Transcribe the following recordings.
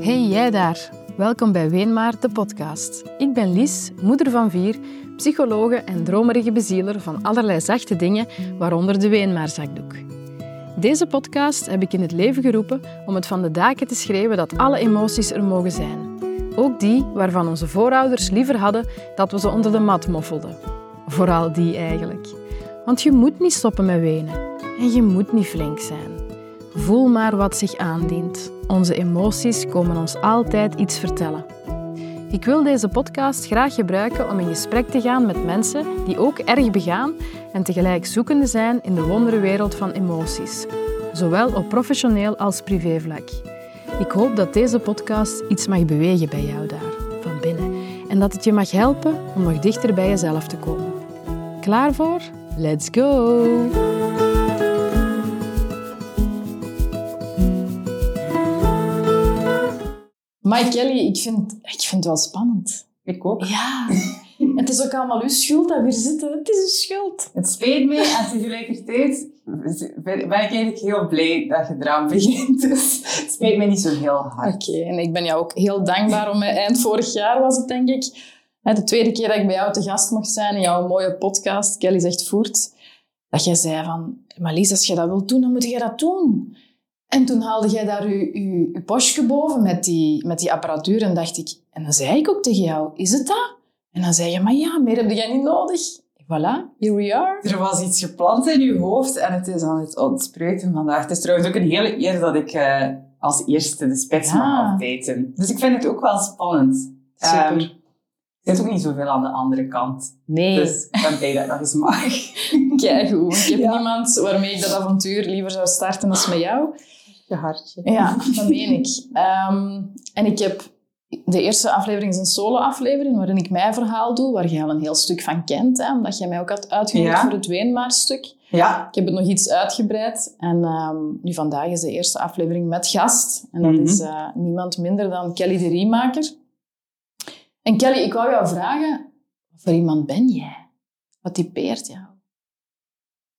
Hey jij daar, welkom bij Weenmaar, de podcast. Ik ben Lies, moeder van vier, psychologe en dromerige bezieler van allerlei zachte dingen, waaronder de Weenmaarzakdoek. Deze podcast heb ik in het leven geroepen om het van de daken te schreeuwen dat alle emoties er mogen zijn. Ook die waarvan onze voorouders liever hadden dat we ze onder de mat moffelden. Vooral die eigenlijk. Want je moet niet stoppen met wenen. En je moet niet flink zijn. Voel maar wat zich aandient. Onze emoties komen ons altijd iets vertellen. Ik wil deze podcast graag gebruiken om in gesprek te gaan met mensen die ook erg begaan en tegelijk zoekende zijn in de wonderenwereld van emoties, zowel op professioneel als privévlak. Ik hoop dat deze podcast iets mag bewegen bij jou daar, van binnen, en dat het je mag helpen om nog dichter bij jezelf te komen. Klaar voor? Let's go! Maar Kelly, ik vind, ik vind het wel spannend. Ik ook. Ja. En het is ook allemaal uw schuld dat we hier zitten. Het is uw schuld. Het spijt me en tegelijkertijd ben ik eigenlijk heel blij dat je eraan begint. Dus het spijt me niet zo heel hard. Oké, en ik ben jou ook heel dankbaar om eind vorig jaar was het denk ik. De tweede keer dat ik bij jou te gast mocht zijn in jouw mooie podcast, Kelly zegt voert, dat jij zei van, maar Lies, als je dat wilt doen, dan moet je dat doen. En toen haalde jij daar je, je, je postje boven met die, met die apparatuur en dacht ik, en dan zei ik ook tegen jou, is het dat? En dan zei je, maar ja, meer heb jij niet nodig. Voilà, here we are. Er was iets gepland in je hoofd en het is aan het ontspreken vandaag. Het is trouwens ook een hele eer dat ik uh, als eerste de spits Ja. mag afbijten. Dus ik vind het ook wel spannend. Super. Ehm, er zit ook niet zoveel aan de andere kant. Nee, Dus ik ben blij dat ik nog eens mag. keigoed. Ik heb Ja. niemand waarmee ik dat avontuur liever zou starten dan met jou. Je hartje. Ja, dat meen ik. Ehm, en ik heb... De eerste aflevering is een solo-aflevering waarin ik mijn verhaal doe, waar jij al een heel stuk van kent, hè, omdat jij mij ook had uitgenodigd Ja. voor het Weenmaar-stuk. Ja. Ik heb het nog iets uitgebreid. En ehm, nu vandaag is de eerste aflevering met gast. En dat Mhm. is eh, niemand minder dan Kelly de Riemaker. En Kelly, ik wou jou vragen, wat voor iemand ben jij? Wat typeert jou?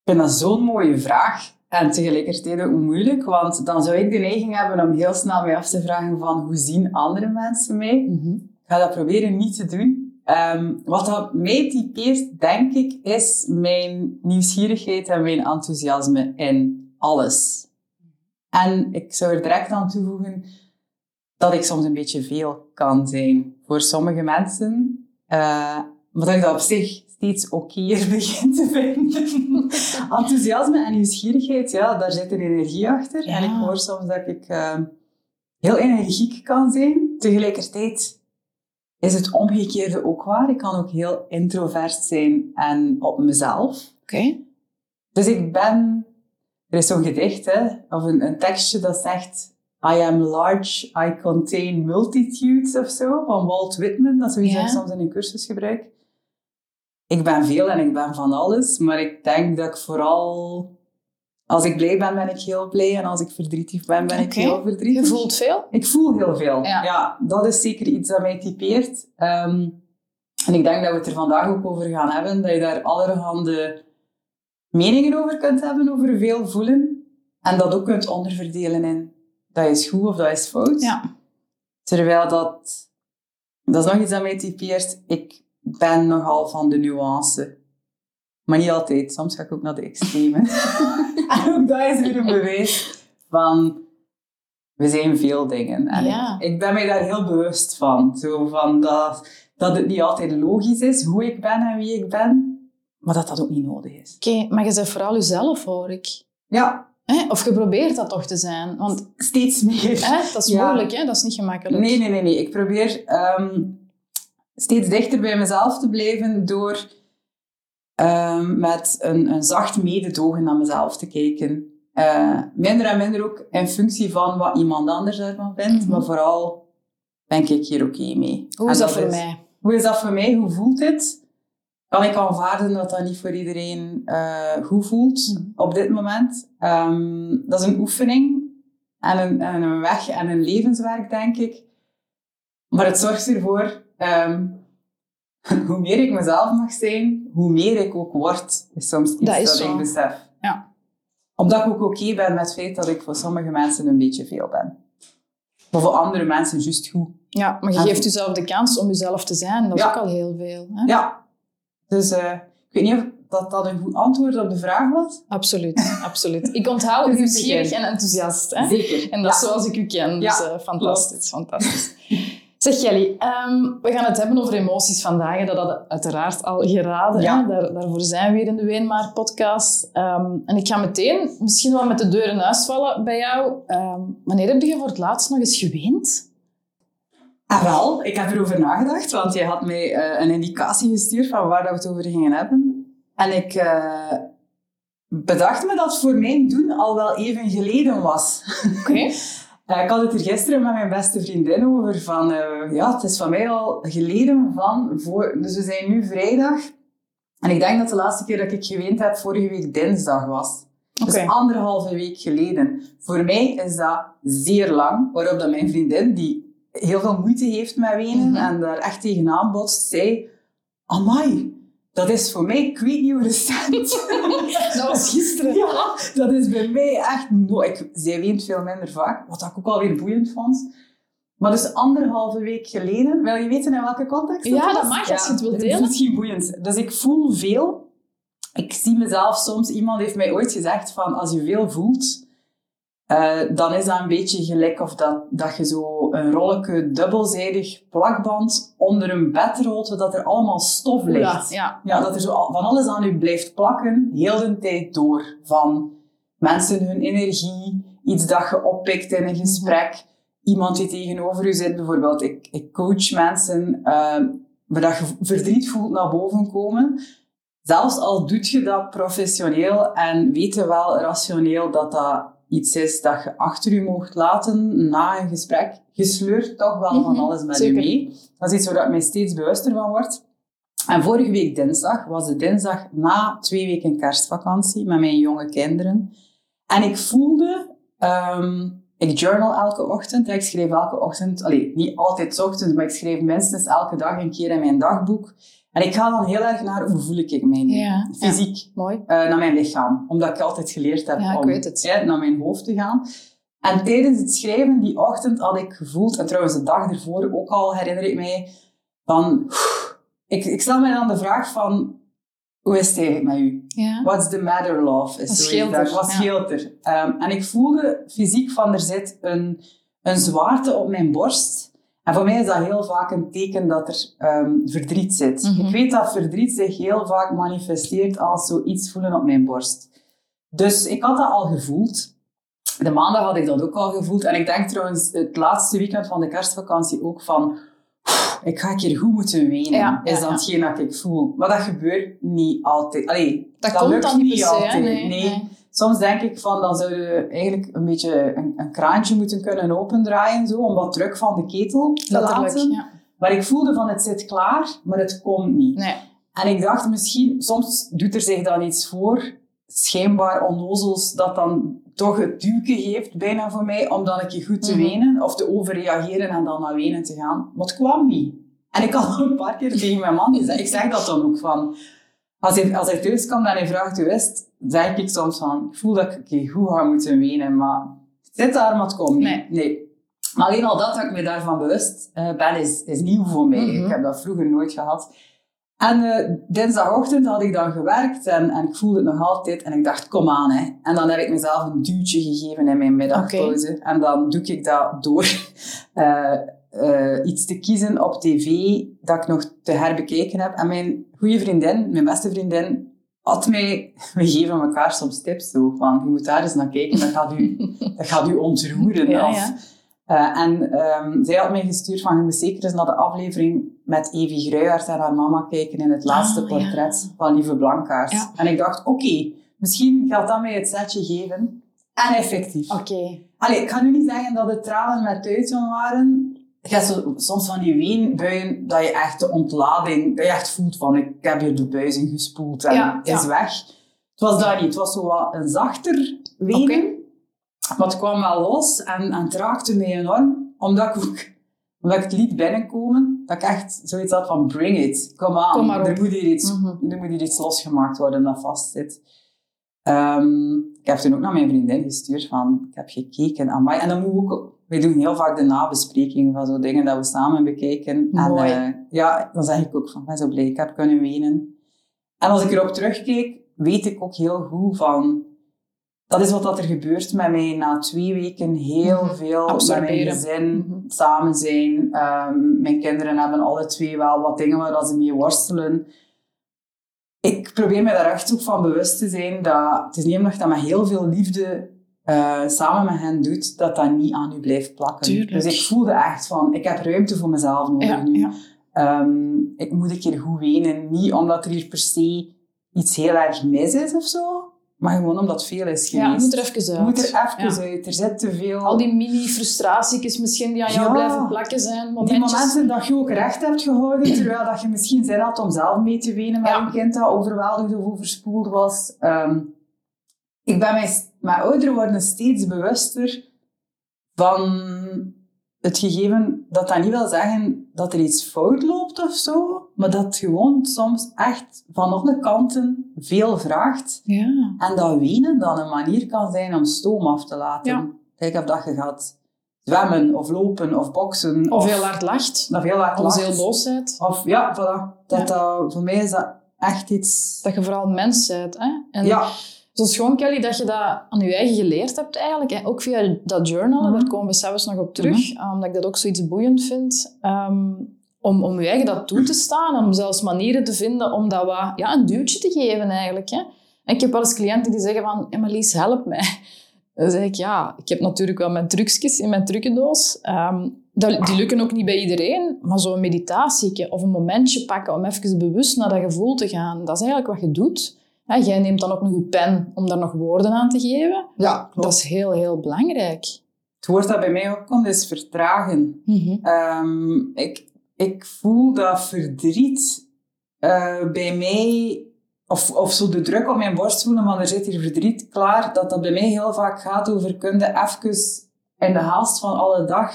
Ik vind dat zo'n mooie vraag. En tegelijkertijd ook moeilijk, want dan zou ik de neiging hebben om heel snel mij af te vragen van hoe zien andere mensen mij? Ik ga dat proberen niet te doen. Ehm, wat dat mij typeert, denk ik, is mijn nieuwsgierigheid en mijn enthousiasme in alles. En ik zou er direct aan toevoegen dat ik soms een beetje veel kan zijn voor sommige mensen. eh, maar dat ik dat op zich steeds okéer begin te vinden. Enthousiasme en nieuwsgierigheid, ja, daar zit een energie achter. Ja. En ik hoor soms dat ik eh, heel energiek kan zijn. Tegelijkertijd is het omgekeerde ook waar. Ik kan ook heel introvert zijn en op mezelf. Oké. Dus ik ben... Er is zo'n gedicht, hè, of een, een tekstje dat zegt... I am large, I contain multitudes, of zo, van Walt Whitman. Dat is dat ik Ja. soms in een cursus gebruik. Ik ben veel en ik ben van alles, maar ik denk dat ik vooral... Als ik blij ben, ben ik heel blij. En als ik verdrietig ben, ben ik heel verdrietig. Je voelt veel? Ik voel heel veel. Ja. Ja, dat is zeker iets dat mij typeert. Ehm, en ik denk dat we het er vandaag ook over gaan hebben. Dat je daar allerhande meningen over kunt hebben, over veel voelen. En dat ook kunt onderverdelen in dat is goed of dat is fout. Ja. Terwijl dat... Dat is nog iets dat mij typeert. Ik ben nogal van de nuance. Maar niet altijd. Soms ga ik ook naar de extreme. en ook dat is weer een bewijs van... We zijn veel dingen. En Ja. ik, ik ben mij daar heel bewust van. Zo van dat, dat het niet altijd logisch is hoe ik ben en wie ik ben. Maar dat dat ook niet nodig is. Oké, maar je bent vooral jezelf, hoor ik. Ja, Hè? Of je probeert dat toch te zijn? Want steeds meer. hè, dat is Ja. moeilijk, hè? dat is niet gemakkelijk. Nee, nee, nee, nee. Ik probeer ehm, steeds dichter bij mezelf te blijven door ehm, met een, een zacht mededogen naar mezelf te kijken. Eh, minder en minder ook in functie van wat iemand anders ervan vindt, Mhm. maar vooral ben ik hier oké mee. Hoe is dat voor mij? Hoe is dat voor mij? Hoe voelt dit? Kan ik aanvaarden dat dat niet voor iedereen eh, goed voelt Mhm. op dit moment? Ehm, dat is een oefening en een, en een weg en een levenswerk, denk ik. Maar het zorgt ervoor, ehm, hoe meer ik mezelf mag zijn, hoe meer ik ook word, is soms iets Dat is ik besef. Ja. Omdat ik ook oké ben met het feit dat ik voor sommige mensen een beetje veel ben. Maar voor andere mensen juist goed. Ja, maar je En- geeft jezelf de kans om jezelf te zijn. Dat is Ja. ook al heel veel. Hè? Ja. Dus eh, ik weet niet of dat, dat een goed antwoord op de vraag was. Absoluut, absoluut. Ik onthoud een nieuwsgierig en enthousiast. Hè? Zeker. En dat is Ja. zoals ik u ken. Dus Ja, eh, fantastisch, fantastisch. Zeg Jelly, ehm, we gaan het hebben over emoties vandaag. En dat had je uiteraard al geraden. Ja. Daar, daarvoor zijn we hier in de Weenmaar podcast. Ehm, en ik ga meteen misschien wel met de deur in huis vallen bij jou. Ehm, wanneer heb je voor het laatst nog eens geweend? Ah, wel, ik heb erover nagedacht, want jij had mij eh, een indicatie gestuurd van waar dat we het over gingen hebben. En ik eh, bedacht me dat het voor mijn doen al wel even geleden was. Oké. ik had het er gisteren met mijn beste vriendin over van, eh, ja, het is van mij al geleden van, voor, dus we zijn nu vrijdag. En ik denk dat de laatste keer dat ik geweend heb vorige week dinsdag was. Dus anderhalve week geleden. Voor mij is dat zeer lang, waarop dat mijn vriendin, die heel veel moeite heeft met wenen Mhm. en daar echt tegenaan botst, zei, amai, dat is voor mij, ik weet niet hoe recent. Dat was gisteren. Ja, dat is bij mij echt nooit. Zij weent veel minder vaak, wat ik ook alweer boeiend vond. Maar dus anderhalve week geleden, wil je weten in welke context Ja, was? dat mag, als je het wilt dat delen. is misschien boeiend. Dus ik voel veel. Ik zie mezelf soms, iemand heeft mij ooit gezegd van, als je veel voelt, eh, dan is dat een beetje gelijk of dat, dat je zo een rolletje dubbelzijdig plakband onder een bed rolt, zodat er allemaal stof ligt. Ja, ja. Ja, dat er zo van alles aan u blijft plakken, heel de tijd door. Van mensen hun energie, iets dat je oppikt in een gesprek, iemand die tegenover u zit. Bijvoorbeeld, ik, ik coach mensen, uh, waar dat je verdriet voelt naar boven komen. Zelfs al doet je dat professioneel en weet je wel rationeel dat dat iets is dat je achter je mocht laten na een gesprek, je sleurt toch wel van Mhm, alles met je mee. Dat is iets waar ik mij steeds bewuster van word. En vorige week dinsdag was de dinsdag na twee weken kerstvakantie met mijn jonge kinderen. En ik voelde, ehm, ik journal elke ochtend. Ik schreef elke ochtend, allee, niet altijd 's ochtends, maar ik schreef minstens elke dag een keer in mijn dagboek. En ik ga dan heel erg naar hoe voel ik me nu, Ja, fysiek, Mooi. eh, naar mijn lichaam. Omdat ik altijd geleerd heb Ja, om hè, naar mijn hoofd te gaan. En tijdens het schrijven die ochtend had ik gevoeld, en trouwens de dag ervoor ook al herinner ik mij, van... Ik, ik stel mij dan de vraag van, hoe is het eigenlijk met u? Ja. What's the matter, love? Is Wat scheelt er? Wat scheelt er? En ik voelde fysiek van, er zit een, een zwaarte op mijn borst. En voor mij is dat heel vaak een teken dat er ehm, verdriet zit. Mhm. Ik weet dat verdriet zich heel vaak manifesteert als zoiets voelen op mijn borst. Dus ik had dat al gevoeld. De maandag had ik dat ook al gevoeld. En ik denk trouwens het laatste weekend van de kerstvakantie ook van... Ik ga een keer goed moeten wenen, Ja, is ja, dat ja. dat ik voel. Maar dat gebeurt niet altijd. Allee, Dat, komt lukt dan niet per se, hè? altijd. Nee, nee. Soms denk ik van, dan zou je eigenlijk een beetje een, een kraantje moeten kunnen opendraaien, zo, om wat druk van de ketel te Letterlijk, laten. ja. Maar ik voelde van, het zit klaar, maar het komt niet. Nee. En ik dacht misschien, soms doet er zich dan iets voor, schijnbaar onnozels, dat dan toch het duwke geeft, bijna voor mij, om dan een keer goed te Mhm. wenen, of te overreageren en dan naar wenen te gaan. Maar het kwam niet. En ik had al een paar keer tegen mijn man gezegd, ik zeg dat dan ook van, als hij, als hij thuis komt en hij vraagt hoe is zeg ik soms van, ik voel dat ik goed ga moeten wenen, maar het zit daar, maar het komt niet. Nee. Maar alleen al dat, dat ik me daarvan bewust eh, ben, is, is nieuw voor mij. Mhm. Ik heb dat vroeger nooit gehad. En eh, dinsdagochtend had ik dan gewerkt en, en ik voelde het nog altijd. En ik dacht, kom aan. Hè. En dan heb ik mezelf een duwtje gegeven in mijn middagpauze. En dan doe ik dat door eh, iets te kiezen op tv dat ik nog te herbekeken heb. En mijn goede vriendin, mijn beste vriendin, had mij... We geven elkaar soms tips zo, van je moet daar eens naar kijken, dat gaat u, dat gaat u ontroeren. Ja, of, ja. eh, en ehm, zij had mij gestuurd van, je moet zeker eens naar de aflevering met Evie Gruijert en haar mama kijken in het laatste Ah, portret van Lieve Blankaert. Ja. En ik dacht, oké, misschien gaat dat mij het setje geven. En effectief. Oké. Allee, ik ga nu niet zeggen dat het tranen met tuitje waren. Je hebt zo, soms van die weenbuien dat je echt de ontlading, dat je echt voelt van, ik heb hier de buizing gespoeld en Ja, het is ja. weg. Het was dat niet. Het was zo wat een zachter wenen. Oké. Maar het kwam wel los en, en het raakte mij enorm. Omdat ik ook, omdat ik het liet binnenkomen, dat ik echt zoiets had van bring it. Kom aan, er, moet hier iets, Mhm. er moet hier iets losgemaakt worden dat vastzit. Ehm, ik heb toen ook naar mijn vriendin gestuurd van, ik heb gekeken. Amai. En dan moet ik ook, wij doen heel vaak de nabespreking van zo dingen dat we samen bekijken. Mooi. En uh, ja, dan zeg ik ook van, ben zo blij, ik heb kunnen wenen. En als ik erop terugkeek, weet ik ook heel goed van, dat is wat dat er gebeurt met mij na twee weken. Heel Mhm. veel met mijn Absorberen. gezin, Mhm. samen zijn. Ehm, mijn kinderen hebben alle twee wel wat dingen waar ze mee worstelen. Ik probeer me daar echt ook van bewust te zijn dat het is niet omdat je dat met heel veel liefde eh, samen met hen doet, dat dat niet aan u blijft plakken. Tuurlijk. Dus ik voelde echt van, ik heb ruimte voor mezelf nodig Ja, nu. ja. Ehm, ik moet een keer goed wenen. Niet omdat er hier per se iets heel erg mis is of zo, maar gewoon omdat veel is ja, geweest. je moet er even uit. moet er even Ja. uit. Er zit te veel... Al die mini-frustratiekjes misschien die aan jou Ja. blijven plakken zijn. die momenten dat je ook recht hebt gehouden, terwijl dat je misschien zin had om zelf mee te wenen met Ja. een kind dat overweldigd of overspoeld was. Ehm, ik ben mij st- met ouder worden steeds bewuster van het gegeven dat dat niet wil zeggen dat er iets fout loopt of zo, maar dat gewoon soms echt van alle kanten veel vraagt. Ja. En dat wenen dan een manier kan zijn om stoom af te laten. Ja. Kijk, of dat je gaat zwemmen of lopen of boksen. Of heel hard lacht. Of heel hard Of heel boos bent. Of ja, voilà. Dat, Ja. dat, voor mij is dat echt iets... Dat je vooral mens bent. Hè? En ja, zo schoon, Kelly, dat je dat aan je eigen geleerd hebt eigenlijk. Hè? Ook via dat journalen, Mhm. daar komen we zelfs nog op terug. eh, Omdat ik dat ook zoiets boeiend vind. Ehm, om, om je eigen dat toe te staan. Om zelfs manieren te vinden om dat wat, ja, een duwtje te geven eigenlijk. Hè? En ik heb wel eens cliënten die zeggen van... Emilies, help mij. Dan zeg ik, ja, ik heb natuurlijk wel mijn trucjes in mijn trucendoos. Ehm, die lukken ook niet bij iedereen. Maar zo'n meditatie of een momentje pakken om even bewust naar dat gevoel te gaan. Dat is eigenlijk wat je doet. Hè, jij neemt dan ook nog je pen om daar nog woorden aan te geven. ja klopt. Dat is heel, heel belangrijk. Het woord dat bij mij opkomt is vertragen. Ehm, ik, ik voel dat verdriet eh, bij mij, of, of zo de druk op mijn borst voelen, van er zit hier verdriet klaar, dat dat bij mij heel vaak gaat over, kun je even in de haast van alle dag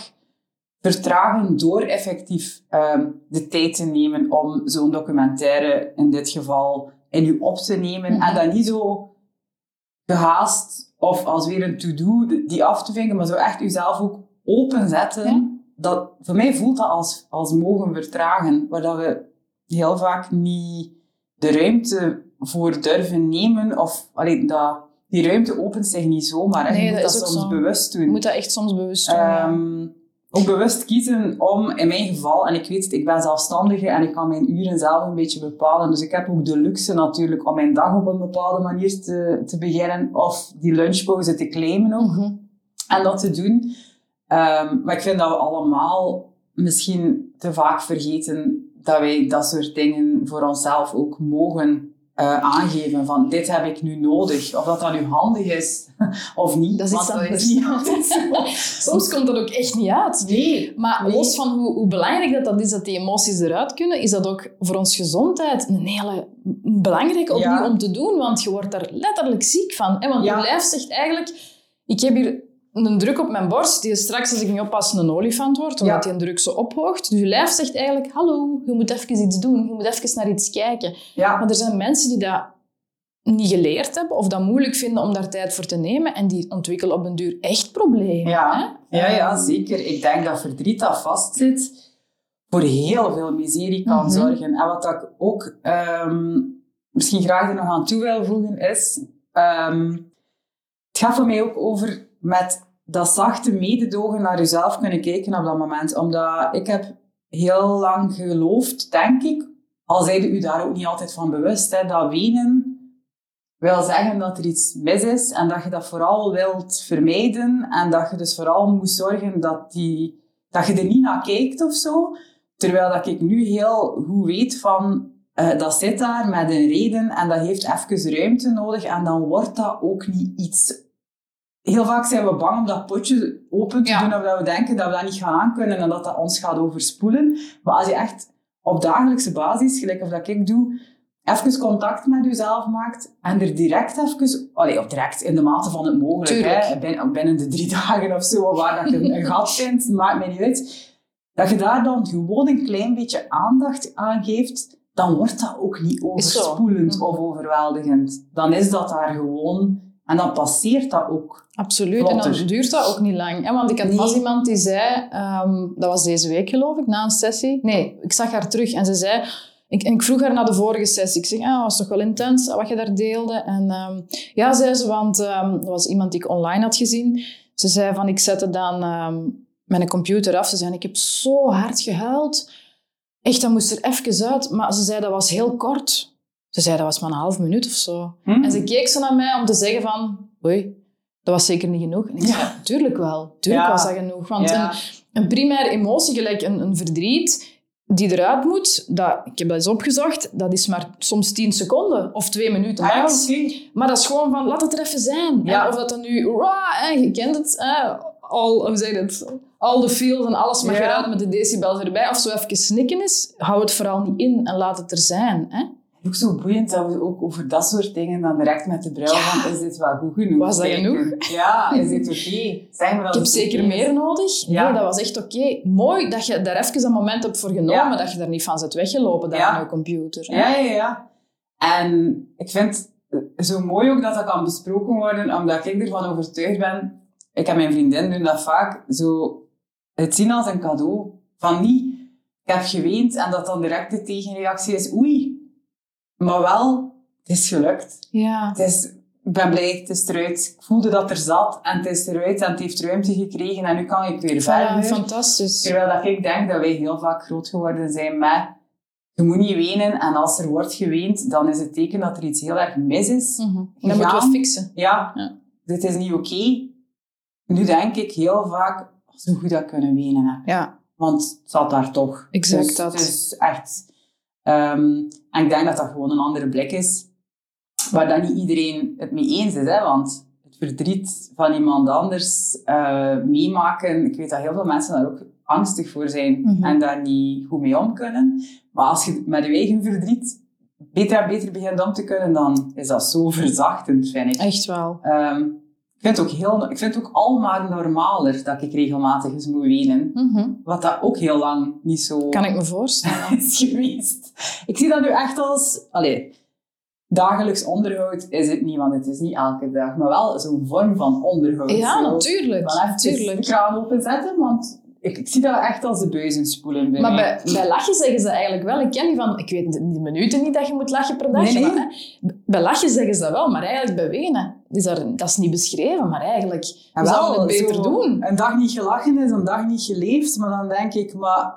vertragen door effectief ehm, de tijd te nemen om zo'n documentaire, in dit geval, in u op te nemen. Mhm. En dat niet zo gehaast of als weer een to-do die af te vinken, maar zo echt uzelf ook openzetten. Ja. Dat, voor mij voelt dat als, als mogen vertragen, waar dat we heel vaak niet de ruimte voor durven nemen. Of allee, dat, die ruimte opent zich niet zomaar. Nee, je moet dat soms zo. bewust doen. Je moet dat echt soms bewust doen. ja. Ook bewust kiezen om, in mijn geval, en ik weet het, ik ben zelfstandige en ik kan mijn uren zelf een beetje bepalen. Dus ik heb ook de luxe natuurlijk om mijn dag op een bepaalde manier te, te beginnen of die lunchpauze te claimen ook Mhm. en dat te doen. Ehm, maar ik vind dat we allemaal misschien te vaak vergeten dat wij dat soort dingen voor onszelf ook mogen eh, aangeven. Van dit heb ik nu nodig. Of dat dat nu handig is of niet. Dat is iets want dat anders. is niet altijd. Soms komt dat ook echt niet uit. Nee. Maar Nee. los van hoe, hoe belangrijk dat, dat is dat die emoties eruit kunnen, is dat ook voor ons gezondheid een hele belangrijke opnieuw Ja. om te doen. Want je wordt daar letterlijk ziek van. Hè? Want Ja. je lijf zegt eigenlijk... Ik heb hier een druk op mijn borst die straks, als ik niet oppas, een olifant wordt, omdat Ja. die een druk zo ophoogt. Dus je lijf zegt eigenlijk, hallo, je moet even iets doen. Je moet even naar iets kijken. Ja. Maar er zijn mensen die dat niet geleerd hebben of dat moeilijk vinden om daar tijd voor te nemen en die ontwikkelen op een duur echt problemen. Ja. hè? Ja, ja, zeker. Ik denk dat verdriet dat vastzit, voor heel veel miserie kan Mhm. zorgen. En wat ik ook ehm, misschien graag er nog aan toe wil voegen is, ehm, het gaat voor mij ook over met dat zachte mededogen naar jezelf kunnen kijken op dat moment. Omdat ik heb heel lang geloofd, denk ik, al zijde u daar ook niet altijd van bewust, hè, dat wenen wil zeggen dat er iets mis is en dat je dat vooral wilt vermijden en dat je dus vooral moet zorgen dat, die, dat je er niet naar kijkt of zo. Terwijl dat ik nu heel goed weet van, eh, dat zit daar met een reden en dat heeft even ruimte nodig en dan wordt dat ook niet iets... Heel vaak zijn we bang om dat potje open te Ja. doen of dat we denken dat we dat niet gaan aankunnen en dat dat ons gaat overspoelen. Maar als je echt op dagelijkse basis, gelijk of dat ik doe, even contact met jezelf maakt en er direct even, allee, of direct in de mate van het mogelijk, hè, binnen, binnen de drie dagen of zo, waar dat je een, een gat vindt, maakt mij niet uit, dat je daar dan gewoon een klein beetje aandacht aan geeft, dan wordt dat ook niet overspoelend Mhm. of overweldigend. Dan is dat daar gewoon en dan passeert dat ook. Absoluut, en dan duurt dat ook niet lang. Hè? Want ik had Nee. pas iemand die zei, ehm, dat was deze week geloof ik, na een sessie. Nee, ik zag haar terug en ze zei, ik, en ik vroeg haar naar de vorige sessie. Ik zeg, ah, was toch wel intens wat je daar deelde? En ehm, ja, zei ze, want ehm dat was iemand die ik online had gezien. Ze zei van, ik zette dan ehm, mijn computer af. Ze zei, ik heb zo hard gehuild. Echt, dat moest er even uit. Maar ze zei, dat was heel kort. Ze zei, dat was maar een half minuut of zo. Hm? En ze keek zo naar mij om te zeggen van... Oei, dat was zeker niet genoeg. En ik zei, tuurlijk wel. Tuurlijk Ja. was dat genoeg. Want Ja. een, een primaire emotie, gelijk een, een verdriet, die eruit moet, dat, ik heb dat eens opgezocht, dat is maar soms 10 seconden of twee minuten Ah, ja, max. Maar dat is gewoon van, laat het er even zijn. Ja. Of dat dan nu... Je kent het. Hè, al, hoe zeg je het? Al de feels en alles mag Ja. eruit met de decibels erbij. Of zo even snikken is, hou het vooral niet in en laat het er zijn. Hè? Ook zo boeiend dat we ook over dat soort dingen dan direct met de bril van, is dit wel goed genoeg? Was dat genoeg? Ja, is dit oké? Ik heb zeker is. meer nodig. Ja. Nee, dat was echt oké. Mooi dat je daar even een moment hebt voor genomen, Ja. dat je daar niet van zit weggelopen daar Ja. aan je computer. hè. Ja, ja, ja. En ik vind het zo mooi ook dat dat kan besproken worden, omdat ik ervan overtuigd ben. Ik en mijn vriendin doen dat vaak, zo het zien als een cadeau. Van niet, ik heb geweend en dat dan direct de tegenreactie is, oei. Maar wel, het is gelukt. Ja. Het is, ik ben blij, het is eruit. Ik voelde dat er zat en het is eruit en het heeft ruimte gekregen en nu kan ik weer verder. fantastisch. Terwijl dat ik denk dat wij heel vaak groot geworden zijn met je moet niet wenen en als er wordt geweend, dan is het teken dat er iets heel erg mis is. Mhm. Dat moeten we fixen. Ja, Ja. dit is niet oké. Nu denk ik heel vaak, oh, zo goed dat kunnen wenen. Ja, Want het zat daar toch. Exact Dus dat. Het is echt... ehm, en ik denk dat dat gewoon een andere blik is. Waar dan niet iedereen het mee eens is. Hè? Want het verdriet van iemand anders eh, meemaken... Ik weet dat heel veel mensen daar ook angstig voor zijn. Mhm. En daar niet goed mee om kunnen. Maar als je met je eigen verdriet beter en beter begint om te kunnen, dan is dat zo verzachtend, vind ik. echt wel. Ehm, vind het ook, heel, ik vind het ook al maar normaler dat ik regelmatig eens moet wenen. Mhm. Wat dat ook heel lang niet zo Kan ik me voorstellen. is geweest. Ik zie dat nu echt als... Allee, dagelijks onderhoud is het niet, want het is niet elke dag. Maar wel zo'n vorm van onderhoud. Ja, Zo, natuurlijk. Even natuurlijk. de kraan openzetten, want ik, ik zie dat echt als de buizen spoelen bij Maar mij. bij, bij lachen zeggen ze eigenlijk wel. Ik ken die van, ik weet de minuten niet dat je moet lachen per dag. Nee, nee. maar, hè, bij lachen zeggen ze dat wel, maar eigenlijk bij wenen. Is daar, dat is niet beschreven, maar eigenlijk En we zouden het beter doen. Een dag niet gelachen is een dag niet geleefd, maar dan denk ik, maar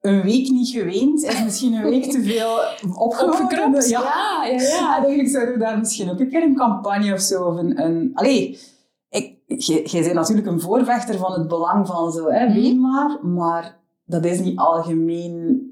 een week niet geweend is misschien een week te veel opgekropt. Ja. Ja, ja, ja. En eigenlijk zouden we daar misschien ook een keer een campagne of zo, of een... een allee, ik, jij bent natuurlijk een voorvechter van het belang van zo, hè, Mhm. ween maar, maar dat is niet algemeen...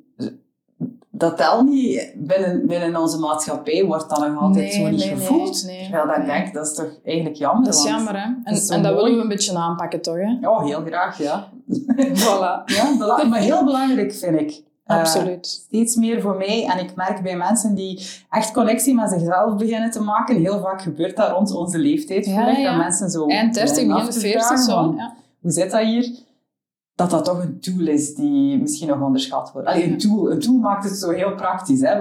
Dat telt niet. Binnen, binnen onze maatschappij wordt dat nog altijd Nee, zo niet nee, gevoeld. nee. Terwijl dat ik denk, dat is toch eigenlijk jammer. Dat is jammer, hè? En, dat en dat willen we een beetje aanpakken, toch? Hè? Ja, heel graag, ja. Voilà. ja maar heel belangrijk vind ik. Eh, Absoluut. steeds meer voor mij. En ik merk bij mensen die echt connectie met zichzelf beginnen te maken, heel vaak gebeurt dat rond onze leeftijd. Ja. Dat mensen zo Eind 30, beginnen begin af te 40, vragen zo. Ja. Hoe zit dat hier? Dat dat toch een tool is die misschien nog onderschat wordt. Allee, een tool. Een tool maakt het zo heel praktisch. Hè,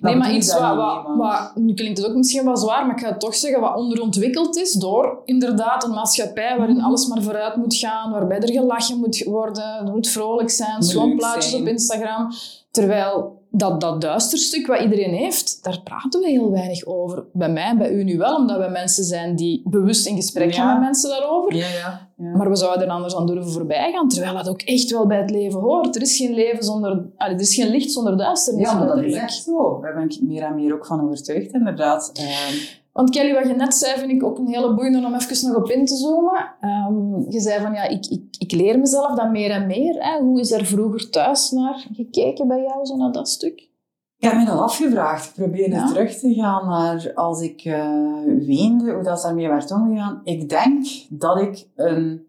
Nee, maar iets wat, wat, nu klinkt het ook misschien wel zwaar, maar ik ga het toch zeggen, wat onderontwikkeld is door inderdaad een maatschappij waarin Mhm. alles maar vooruit moet gaan, waarbij er gelachen moet worden, er moet vrolijk zijn, Moet schoon leuk plaatjes zijn. op Instagram. Terwijl dat, dat duisterstuk wat iedereen heeft, daar praten we heel weinig over. Bij mij en bij u nu wel, omdat we mensen zijn die bewust in gesprek gaan Ja. met mensen daarover. Ja, ja. ja. Maar we zouden er anders aan durven voorbij gaan, terwijl dat ook echt wel bij het leven hoort. Er is geen leven zonder... allee, er is geen licht zonder duisternis. ja, maar dat is echt zo. Daar ben ik meer en meer ook van overtuigd, inderdaad. Ehm, Want Kelly, wat je net zei, vind ik ook een hele boeiende om even nog op in te zoomen. Ehm, je zei van, ja, ik, ik, ik leer mezelf dat meer en meer. Hè. Hoe is er vroeger thuis naar gekeken bij jou, zo naar dat stuk? Ik heb me dat afgevraagd. Ik probeerde Ja. terug te gaan naar als ik eh, weende, hoe dat daarmee werd omgegaan. Ik denk dat ik een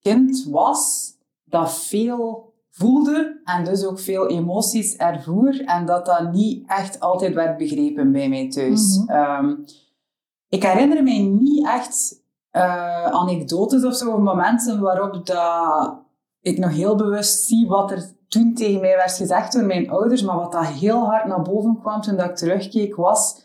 kind was dat veel voelde en dus ook veel emoties ervoer en dat dat niet echt altijd werd begrepen bij mij thuis. Mhm. Ehm, ik herinner mij niet echt eh, anekdotes of zo, of momenten waarop dat ik nog heel bewust zie wat er toen tegen mij werd gezegd door mijn ouders, maar wat dat heel hard naar boven kwam toen dat ik terugkeek, was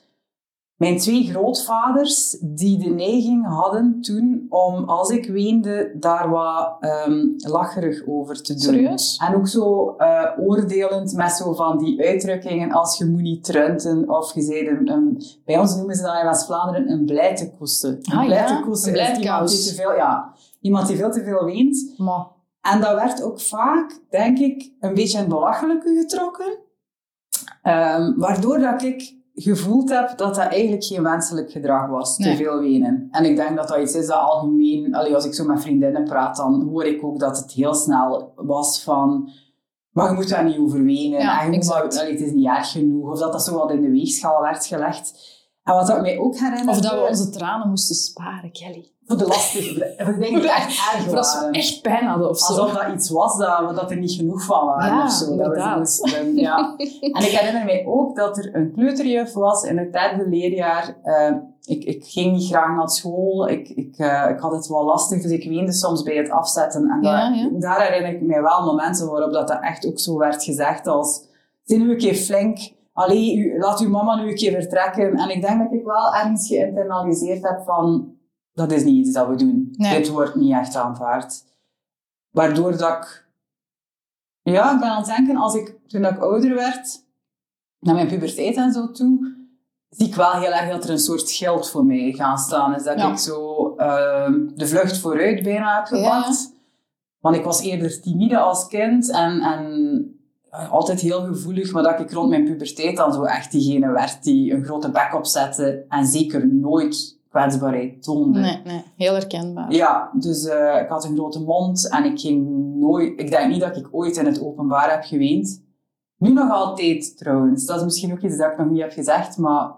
mijn twee grootvaders die de neiging hadden toen om, als ik weende, daar wat um, lacherig over te doen. Serieus? En ook zo uh, oordelend met zo van die uitdrukkingen als je moet niet trunten of je zei een, een, bij ons noemen ze dat in West-Vlaanderen een blijtekoeste. Een Ah, ja, is iemand die te veel, ja, iemand die veel te veel weent. En dat werd ook vaak, denk ik, een beetje in belachelijke getrokken. Ehm, waardoor dat ik gevoeld heb dat dat eigenlijk geen wenselijk gedrag was, te veel wenen. En ik denk dat dat iets is dat algemeen, allee, als ik zo met vriendinnen praat, dan hoor ik ook dat het heel snel was van, maar je moet daar niet over wenen. Ja, en je moet exact. maar- allee, het is niet erg genoeg. Of dat dat zo wat in de weegschaal werd gelegd. En wat dat mij ook herinnerde... of dat we onze tranen moesten sparen, Kelly. Voor de lastige... Voor de dingen die echt erg Of als we echt pijn hadden of zo. Alsof dat iets was dat, dat er niet genoeg van waren Ja, of zo. Dat we ja. En ik herinner mij ook dat er een kleuterjuf was in het derde leerjaar. Eh, ik, ik ging niet graag naar school. Ik, ik, eh, ik had het wel lastig, dus ik weende soms bij het afzetten. En Ja, dat- ja. daar herinner ik mij wel momenten waarop dat, dat echt ook zo werd gezegd als... Zijn nu een keer flink. Allee, u, laat uw mama nu een keer vertrekken. En ik denk dat ik wel ergens geïnternaliseerd heb van... Dat is niet iets dat we doen. Nee. Dit wordt niet echt aanvaard. Waardoor dat ik... Ja, ik ben aan het denken, als ik, toen ik ouder werd, naar mijn puberteit en zo toe, zie ik wel heel erg dat er een soort schild voor mij gaan staan. Is dat Ja. ik zo ehm, de vlucht vooruit bijna heb Ja, gepakt. Want ik was eerder timide als kind en, en altijd heel gevoelig, maar dat ik rond mijn puberteit dan zo echt diegene werd die een grote bek opzette en zeker nooit kwetsbaarheid toonde. Nee, nee. Heel herkenbaar. Ja, dus eh, ik had een grote mond en ik ging nooit... Ik denk niet dat ik ooit in het openbaar heb geweend. Nu nog altijd, trouwens. Dat is misschien ook iets dat ik nog niet heb gezegd, maar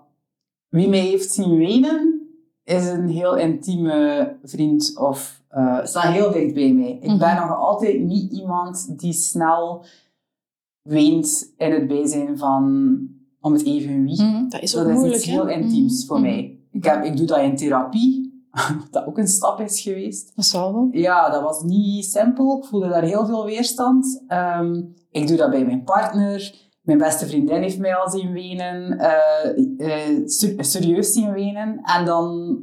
wie mij heeft zien wenen, is een heel intieme vriend of eh staat heel dicht bij mij. Ik ben Mhm. nog altijd niet iemand die snel weent in het bijzijn van om het even wie. Mhm, Dat is ook Dat is iets heel hè? intiems Mhm, voor mhm. mij. Ik, heb, ik doe dat in therapie, wat ook een stap is geweest. Dat zal wel. Ja, dat was niet simpel. Ik voelde daar heel veel weerstand. Ehm, ik doe dat bij mijn partner. Mijn beste vriendin heeft mij al zien wenen. eh, eh, ser- serieus zien wenen. En dan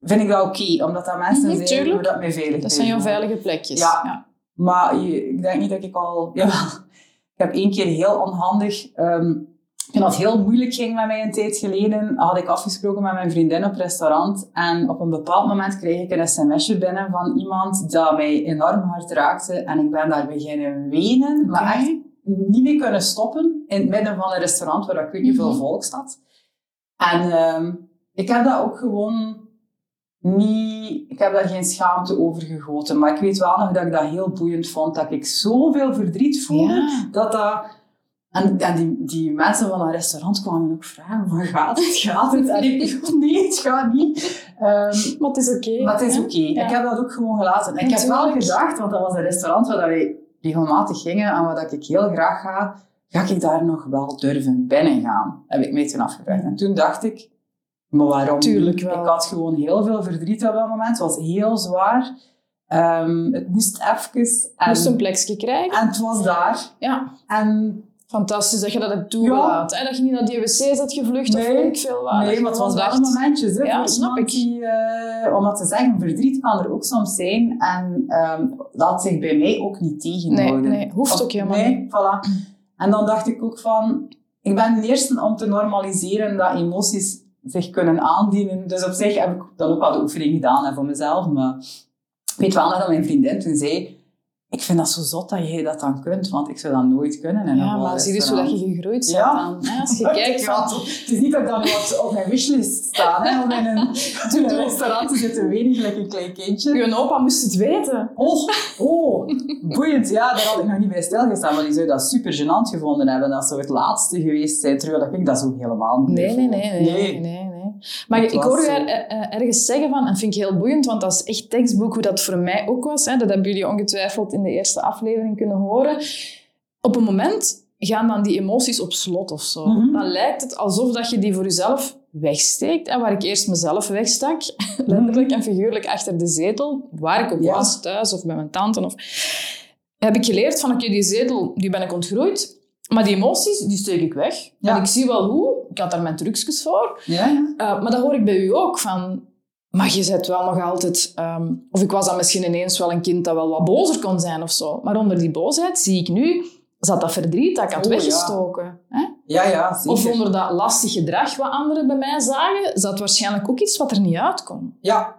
vind ik dat oké, omdat dat mensen Mhm, zijn waar dat mij veilig Dat zijn jouw veilige plekjes. Ja. Maar je- ik denk niet dat ik al... Jawel, ik heb één keer heel onhandig... ehm, toen het heel moeilijk ging met mij een tijd geleden, had ik afgesproken met mijn vriendin op restaurant. En op een bepaald moment kreeg ik een sms'je binnen van iemand dat mij enorm hard raakte. En ik ben daar beginnen wenen, maar echt niet meer kunnen stoppen. In het midden van een restaurant waar ik weet niet veel Mhm. volk zat. En ehm, ik heb dat ook gewoon niet... Ik heb daar geen schaamte over gegoten. Maar ik weet wel nog dat ik dat heel boeiend vond. Dat ik zoveel verdriet voelde. Ja. Dat dat... En, en die, die mensen van dat restaurant kwamen ook vragen van, gaat het, gaat het? En ik nee, het gaat niet. Ehm, Maar het is oké. maar het is oké. Ja. Ik heb dat ook gewoon gelaten. En ik heb wel gedacht, want dat was een restaurant waar wij regelmatig gingen en waar ik heel graag ga, ga ik daar nog wel durven binnen gaan? Heb ik mij toen afgevraagd. En toen dacht ik, maar waarom? Tuurlijk niet? wel. Ik had gewoon heel veel verdriet op dat moment. Het was heel zwaar. Ehm, het moest even. En, Moest een plekje krijgen. en het was daar. Ja. En Fantastisch dat je dat hebt toegelaten. hè? Dat je niet naar die wc's had gevlucht of Nee. weet ik veel waar. Nee, maar het was wel dacht, momentjes. Hè, Ja, snap ik. Die, eh, om dat te zeggen, verdriet kan er ook soms zijn. En ehm laat zich bij mij ook niet tegenhouden. Nee, nee, hoeft Of- ook helemaal nee, Voilà. En dan dacht ik ook van... Ik ben de eerste om te normaliseren dat emoties zich kunnen aandienen. Dus op zich heb ik dan ook wat oefening gedaan hè, voor mezelf. Maar ik weet wel dat mijn vriendin toen zei... Ik vind dat zo zot dat jij dat dan kunt, want ik zou dat nooit kunnen. Ja, maar zie dus hoe dat je gegroeid bent Ja. dan. Hè? Als je kijkt Ja, van... het is niet dat ik dan wat op mijn wishlist sta, hè, om in een, in een restaurant te zitten wenen, gelijk een klein kindje. Je opa moest het weten. Oh, oh, boeiend. Ja, daar had ik nog niet bij stilgestaan, maar die zou dat super gênant gevonden hebben. Dat zou het laatste geweest zijn, terwijl dat ik dat zo helemaal niet nee, nee. nee, nee. nee, Maar ik hoor je zo. er, eh, eh, ergens zeggen van, en vind ik heel boeiend, want dat is echt tekstboek hoe dat voor mij ook was. Hè. Dat hebben jullie ongetwijfeld in de eerste aflevering kunnen horen. Op een moment gaan dan die emoties op slot of zo. Mhm. Dan lijkt het alsof dat je die voor jezelf wegsteekt. En waar ik eerst mezelf wegstak, letterlijk en figuurlijk achter de zetel, waar ik ook Ja. was, thuis of bij mijn tante. Of... heb ik geleerd van, oké, die zetel, die ben ik ontgroeid. Maar die emoties, die steek ik weg. Ja. En ik zie wel hoe. Ik had daar mijn trucjes voor. Ja, ja. Uh, maar dat hoor ik bij u ook. Van, maar je zet wel nog altijd... ehm, of ik was dan misschien ineens wel een kind dat wel wat bozer kon zijn of zo. Maar onder die boosheid zie ik nu... Zat dat verdriet dat ik had Oh, ja. weggestoken. Hè? Ja, ja, zeker. Of onder dat lastig gedrag wat anderen bij mij zagen, zat waarschijnlijk ook iets wat er niet uitkwam. Ja,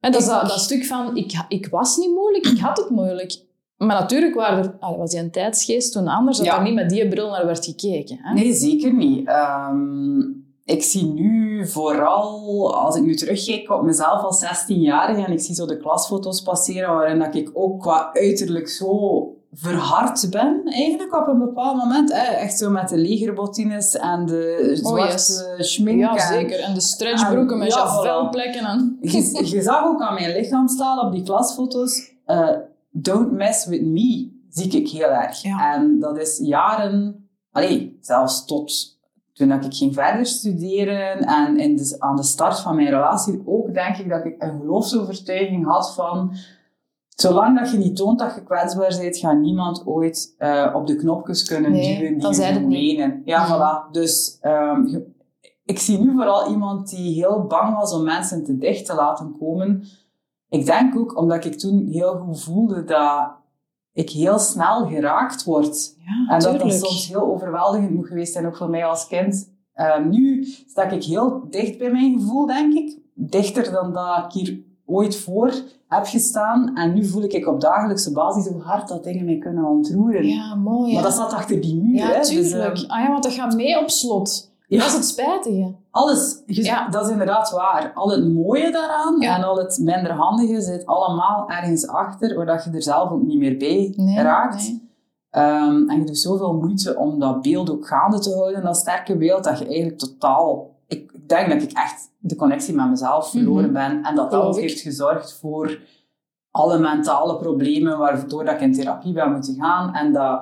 En dat is dat, dat stuk van, ik, ik was niet moeilijk, ik had het moeilijk. Maar natuurlijk waren er, ah, was die een tijdsgeest toen anders, dat Ja. er niet met die bril naar werd gekeken. Hè? nee, zeker niet. Ehm, ik zie nu vooral, als ik nu terugkijk op mezelf als 16-jarige en ik zie zo de klasfoto's passeren waarin dat ik ook qua uiterlijk zo verhard ben, eigenlijk op een bepaald moment. Hè. Echt zo met de legerbottines en de zwarte schmink. Ja, en- zeker. En de stretchbroeken met Ja, javelplekken. En... Je, je zag ook aan mijn lichaamstaal op die klasfoto's, eh, don't mess with me, zie ik heel erg. Ja. En dat is jaren, allee, zelfs tot toen dat ik ging verder studeren en in de, aan de start van mijn relatie ook, denk ik dat ik een geloofsovertuiging had van, zolang dat je niet toont dat je kwetsbaar bent, gaat niemand ooit eh, op de knopjes kunnen Nee, duwen die je menen. Ja, voilà. Dus ehm, ik zie nu vooral iemand die heel bang was om mensen te dicht te laten komen. Ik denk ook omdat ik toen heel goed voelde dat ik heel snel geraakt word. Ja, En dat dat soms heel overweldigend moet geweest zijn, ook voor mij als kind. Ehm, nu sta ik heel dicht bij mijn gevoel, denk ik. Dichter dan dat ik hier ooit voor heb gestaan. En nu voel ik op dagelijkse basis hoe hard dat dingen mij kunnen ontroeren. Ja, mooi. Maar dat zat achter die muur. ja, hè. Dus, tuurlijk. ehm, ah ja, want dat gaat mee op slot. Ja. Dat is het spijtige. Alles, Ja. dat is inderdaad waar. Al het mooie daaraan Ja. en al het minder handige zit allemaal ergens achter, waar dat je er zelf ook niet meer bij Nee, raakt. nee. Ehm, en je doet zoveel moeite om dat beeld ook gaande te houden, dat sterke beeld, dat je eigenlijk totaal... Ik denk dat ik echt de connectie met mezelf verloren Mhm. ben. En dat dat ook heeft gezorgd voor alle mentale problemen waardoor dat ik in therapie ben moeten gaan. En dat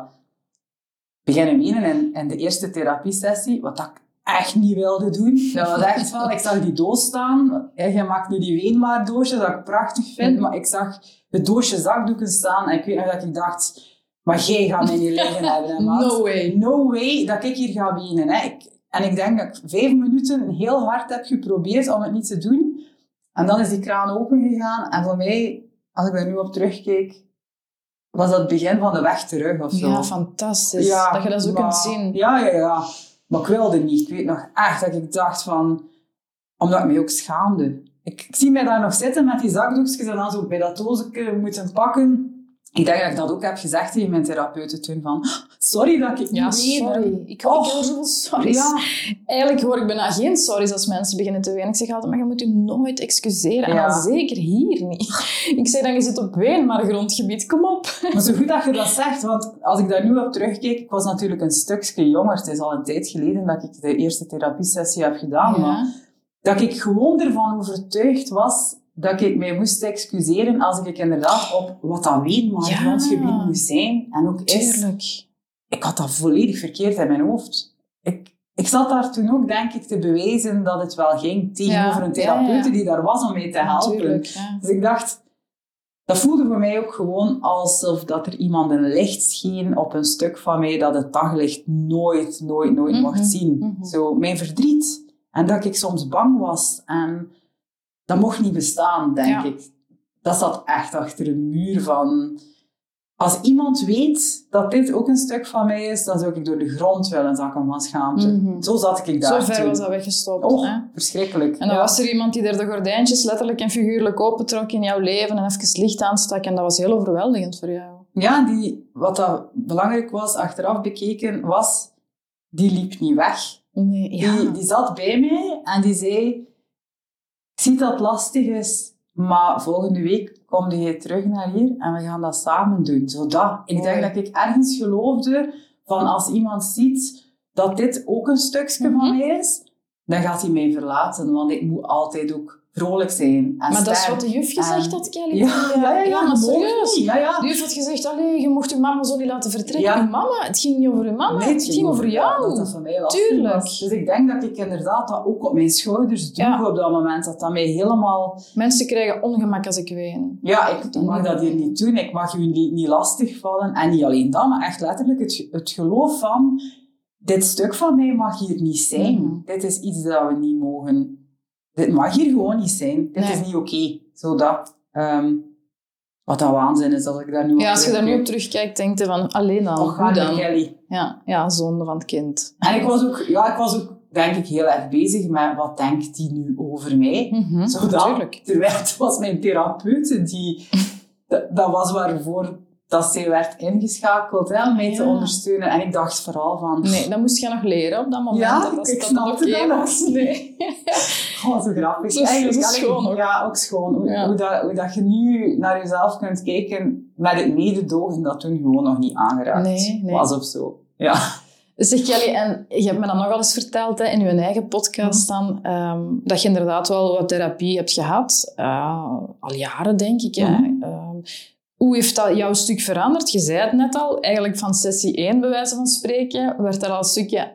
beginnen menen in, in de eerste therapiesessie, wat dat ik echt niet wilde doen. Dat was echt van, ik zag die doos staan. Je maakt nu die weenmaardoosje, dat ik prachtig vind. Maar ik zag het doosje zakdoeken staan. En ik weet nog dat ik dacht, maar jij gaat mij niet liggen hebben, hè. No way. No way dat ik hier ga wenen. Hè. Ik, en ik denk dat ik vijf minuten heel hard heb geprobeerd om het niet te doen. En dan is die kraan open gegaan. En voor mij, als ik daar nu op terugkeek, was dat het begin van de weg terug of zo. Ja, fantastisch. dat je dat zo maar- kunt zien. Ja, ja, ja. Maar ik wilde niet. Ik weet nog echt dat ik dacht van... Omdat ik mij ook schaamde. Ik, ik zie mij daar nog zitten met die zakdoekjes en dan zo bij dat doosje moeten pakken. Ik denk dat ik dat ook heb gezegd tegen mijn therapeuten toen van... Sorry dat ik Ja, niet sorry. Ik hoor, Oh. zoveel sorry's. Ja. Eigenlijk hoor ik bijna geen sorry's als mensen beginnen te wenen. Ik zeg altijd, maar je moet je nooit excuseren. En dan zeker hier niet. Ik zeg dan, je zit op weenbaar grondgebied. Kom op. Maar zo goed dat je dat zegt, want als ik daar nu op terugkijk, ik was natuurlijk een stukje jonger. Het is al een tijd geleden dat ik de eerste therapiesessie heb gedaan. Maar dat ik gewoon ervan overtuigd was dat ik mij moest excuseren als ik inderdaad op wat dat weet, maar Ja. grondgebied moest zijn. En ook is, Tuurlijk. ik had dat volledig verkeerd in mijn hoofd. Ik, ik zat daar toen ook, denk ik, te bewijzen dat het wel ging tegenover Ja, een ja. therapeute die daar was om mij te helpen. Dus ik dacht, dat voelde voor mij ook gewoon alsof dat er iemand een licht scheen op een stuk van mij dat het daglicht nooit, nooit, nooit Mhm, mocht zien. mhm. Zo, mijn verdriet. En dat ik soms bang was. En dat mocht niet bestaan, denk Ja. ik. Dat zat echt achter een muur van... Als iemand weet dat dit ook een stuk van mij is, dan zou ik door de grond willen zakken van schaamte. Mhm. Zo zat ik daar Zo ver was dat weggestopt. Oh, hè? verschrikkelijk. En dan Ja. was er iemand die er de gordijntjes letterlijk en figuurlijk opentrok in jouw leven en even licht aanstak. En dat was heel overweldigend voor jou. Ja, die, wat dat belangrijk was, achteraf bekeken, was... Die liep niet weg. Nee, Die, die zat bij mij en die zei... Zie dat het lastig is, maar volgende week kom je terug naar hier en we gaan dat samen doen. Zodat. Ik denk dat ik ergens geloofde van als iemand ziet dat dit ook een stukje van Mhm. mij is, dan gaat hij mij verlaten. Want ik moet altijd ook vrolijk zijn en Maar dat is wat de juf gezegd had, Kelly. Ja, ja, ja, ja, maar dat serieus. Ja, ja. De juf had gezegd, allee, je mocht je mama zo niet laten vertrekken. Ja. Mama, het ging niet over je mama, Nee, het ging over jou. Dat dat voor mij lastig Tuurlijk. was. Dus ik denk dat ik inderdaad dat ook op mijn schouders droeg op dat moment. Dat dat mij helemaal... Mensen krijgen ongemak als ik ween. Ja, ik mag dat hier niet doen. Ik mag u niet, niet lastigvallen. En niet alleen dat, maar echt letterlijk het, het geloof van... Dit stuk van mij mag hier niet zijn. Mhm. Dit is iets dat we niet mogen... Dit mag hier gewoon niet zijn. Dit Nee. is niet oké. Zodat... ehm, wat dat waanzin is, als ik daar nu Ja, als je daar nu op terugkijk. terugkijkt, denk je van, alleen dan, Och, hoe dan? Kelly. Ja, ja, zonde van het kind. En ik was ook, ja, ik was ook, denk ik, heel erg bezig met wat denkt die nu over mij. Mhm, Zodat, Natuurlijk. terwijl het was mijn therapeut, die, dat, dat was waarvoor dat zij werd ingeschakeld hè, om mij te ondersteunen. En ik dacht vooral van, Nee, dat moest je nog leren op dat moment. Ja, dat dat, ik dat snapte dat nog was. Nee. oh, zo grappig. Zo- zo Eigenlijk, schoon ook. Ja, ook schoon. Hoe, Ja. hoe, dat, hoe dat je nu naar jezelf kunt kijken met het mededogen dat toen gewoon nog niet aangeraakt Nee, nee. was of zo. Ja. Zeg Kelly, en je hebt me dan nogal eens verteld hè, in je eigen podcast dan, ehm, dat je inderdaad wel wat therapie hebt gehad. eh, al jaren, denk ik. Hè. Ehm, hoe heeft dat jouw stuk veranderd? Je zei het net al, eigenlijk van sessie 1, bij wijze van spreken, werd er al een stukje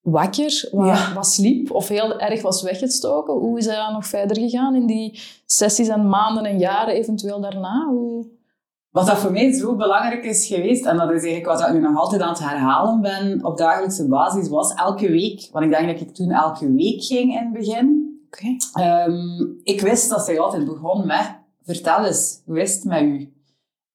wakker, wat, Ja. wat sliep of heel erg was weggestoken. Hoe is dat dan nog verder gegaan in die sessies en maanden en jaren eventueel daarna? Hoe... Wat dat voor mij zo belangrijk is geweest, en dat is eigenlijk wat ik nu nog altijd aan het herhalen ben op dagelijkse basis, was elke week, want ik denk dat ik toen elke week ging in het begin. Oké. Ehm, ik wist dat zij altijd begon met, vertel eens, hoe is het met u?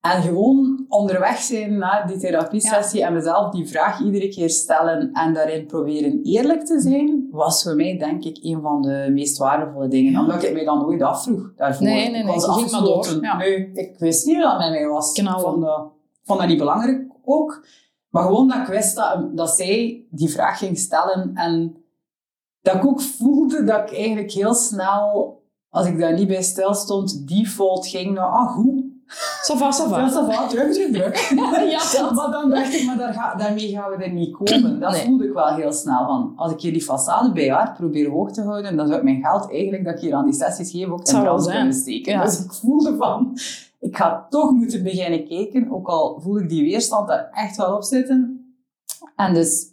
En gewoon onderweg zijn naar die therapiesessie en mezelf die vraag iedere keer stellen en daarin proberen eerlijk te zijn, was voor mij denk ik een van de meest waardevolle dingen. Ja. Omdat ik mij dan nooit afvroeg daarvoor. Nee, nee, Ik nee, je ging maar door, ja. Nee, ik wist niet wat met mij was. Ik vond dat, ik vond dat niet belangrijk ook. Maar gewoon dat ik wist dat, dat zij die vraag ging stellen en dat ik ook voelde dat ik eigenlijk heel snel, als ik daar niet bij stil stond, default ging naar, ah goed, Ça va, ça va. dat is wel druk, druk, druk. Ja, dat. Maar dan dacht ik, maar daar ga, daarmee gaan we er niet komen. Dat Nee. voelde ik wel heel snel van. Als ik hier die façade bij haar probeer hoog te houden, dan zou ik mijn geld eigenlijk dat ik hier aan die sessies geef ook in brand kunnen steken. Ja. Dus ik voelde van, ik ga toch moeten beginnen kijken, ook al voel ik die weerstand daar echt wel op zitten. En dus...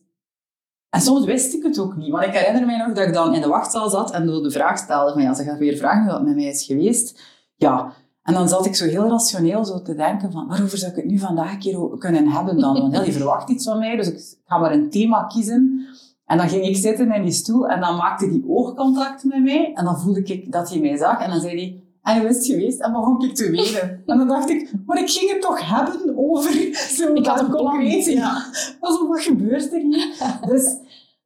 En soms wist ik het ook niet. Want ik herinner mij nog dat ik dan in de wachtzaal zat en zo de vraag stelde van ja, ze gaat weer vragen hoe dat met mij is geweest. Ja, en dan zat ik zo heel rationeel zo te denken van, waarover zou ik het nu vandaag een keer kunnen hebben dan? Want ja, die verwacht iets van mij, dus ik ga maar een thema kiezen. En dan ging ik zitten in die stoel en dan maakte die oogcontact met mij. En dan voelde ik dat hij mij zag en dan zei hij, en hoe is het geweest? En begon ik te wenen. En dan dacht ik, maar ik ging het toch hebben over zo Ik had dat een plan. concreet. Ja. Also, wat gebeurt er hier? Dus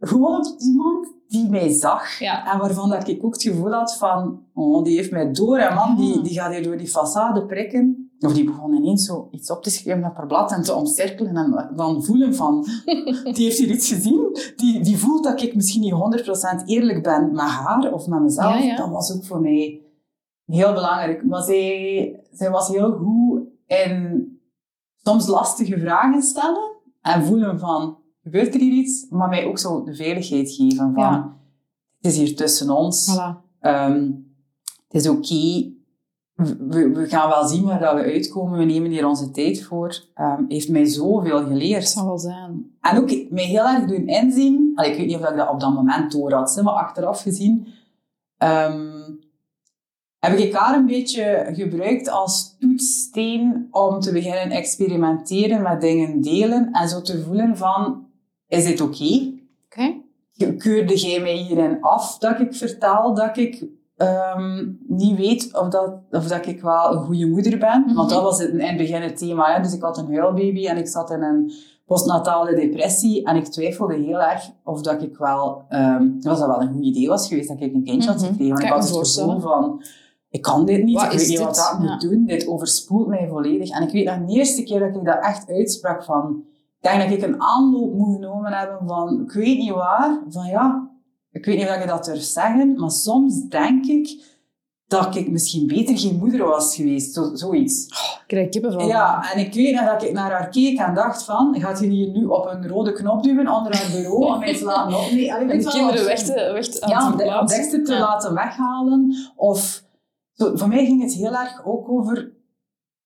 gewoon op iemand die mij zag. Ja. En waarvan dat ik ook het gevoel had van, oh, die heeft mij door. En man, die, die gaat hier door die façade prikken. Of die begon ineens zo iets op te schrijven op haar blad en te omcirkelen. En dan voelen van, die heeft hier iets gezien. Die, die voelt dat ik misschien niet 100% eerlijk ben met haar of met mezelf. Ja, ja. Dat was ook voor mij heel belangrijk. Maar zij, zij was heel goed in soms lastige vragen stellen. En voelen van, gebeurt er hier iets? Maar mij ook zo de veiligheid geven van, Ja. het is hier tussen ons. Voilà. Ehm, het is oké. We, we gaan wel zien waar dat we uitkomen. We nemen hier onze tijd voor. Ehm, heeft mij zoveel Het geleerd. zal wel zijn. En ook mij heel erg doen inzien. Allee, ik weet niet of ik dat op dat moment door had, maar achteraf gezien. ehm, heb ik haar een beetje gebruikt als toetssteen om te beginnen experimenteren met dingen delen. En zo te voelen van, is dit oké? Oké. keurde jij mij hierin af dat ik vertel dat ik ehm, niet weet of dat, of dat ik wel een goede moeder ben? Mhm. Want dat was het, in het begin het thema. Hè? Dus ik had een huilbaby en ik zat in een postnatale depressie en ik twijfelde heel erg of dat ik wel, ehm, of dat wel een goed idee was geweest dat ik een kindje had Mhm. gekregen. Want ik had het gevoel van, ik kan dit niet, Wat ik weet niet wat dat Ja. moet doen. Dit overspoelt mij volledig. En ik weet nog de eerste keer dat ik dat echt uitsprak van, ik denk dat ik een aanloop moet genomen hebben van, ik weet niet waar, van ja, ik weet niet of ik dat durf zeggen, maar soms denk ik dat ik misschien beter geen moeder was geweest. Zo, zoiets. Ik krijg Ja, en ik weet nog dat ik naar haar keek en dacht van, gaat hij hier nu op een rode knop duwen onder haar bureau om mij te laten opnemen? En de kinderen weg te, weg te, ja, om de dekste te laten weghalen. Of, zo, voor mij ging het heel erg ook over,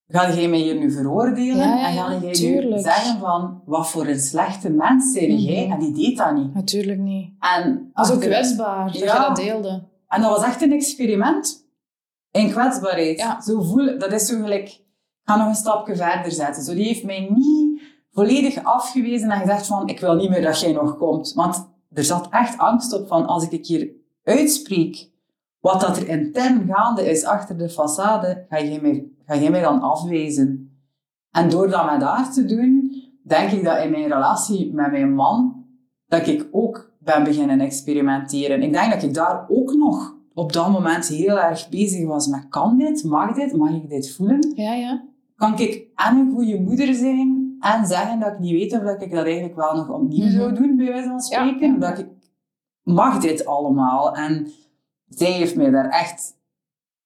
ga jij mij hier nu veroordelen? Ja, ja, en ga jij tuurlijk. nu zeggen van, wat voor een slechte mens jij? Mhm. En die deed dat niet. Natuurlijk niet. En Dat is ook kwetsbaar, dat je dat deelde. En dat was echt een experiment in kwetsbaarheid. Ja. Zo voel, dat is zo gelijk, ik ga nog een stapje verder zetten. Zo, die heeft mij niet volledig afgewezen en gezegd van, ik wil niet meer dat jij nog komt. Want er zat echt angst op van, als ik hier uitspreek wat dat er intern gaande is achter de façade, ga jij mij, ga jij mij dan afwijzen. En door dat met haar te doen, denk ik dat in mijn relatie met mijn man, dat ik ook ben beginnen experimenteren. Ik denk dat ik daar ook nog op dat moment heel erg bezig was met kan dit, mag dit, mag ik dit voelen? Ja, ja. Kan ik en een goede moeder zijn en zeggen dat ik niet weet of dat ik dat eigenlijk wel nog opnieuw Mhm. zou doen, bij wijze van spreken? Ja. Dat ik mag dit allemaal. En zij heeft mij daar echt...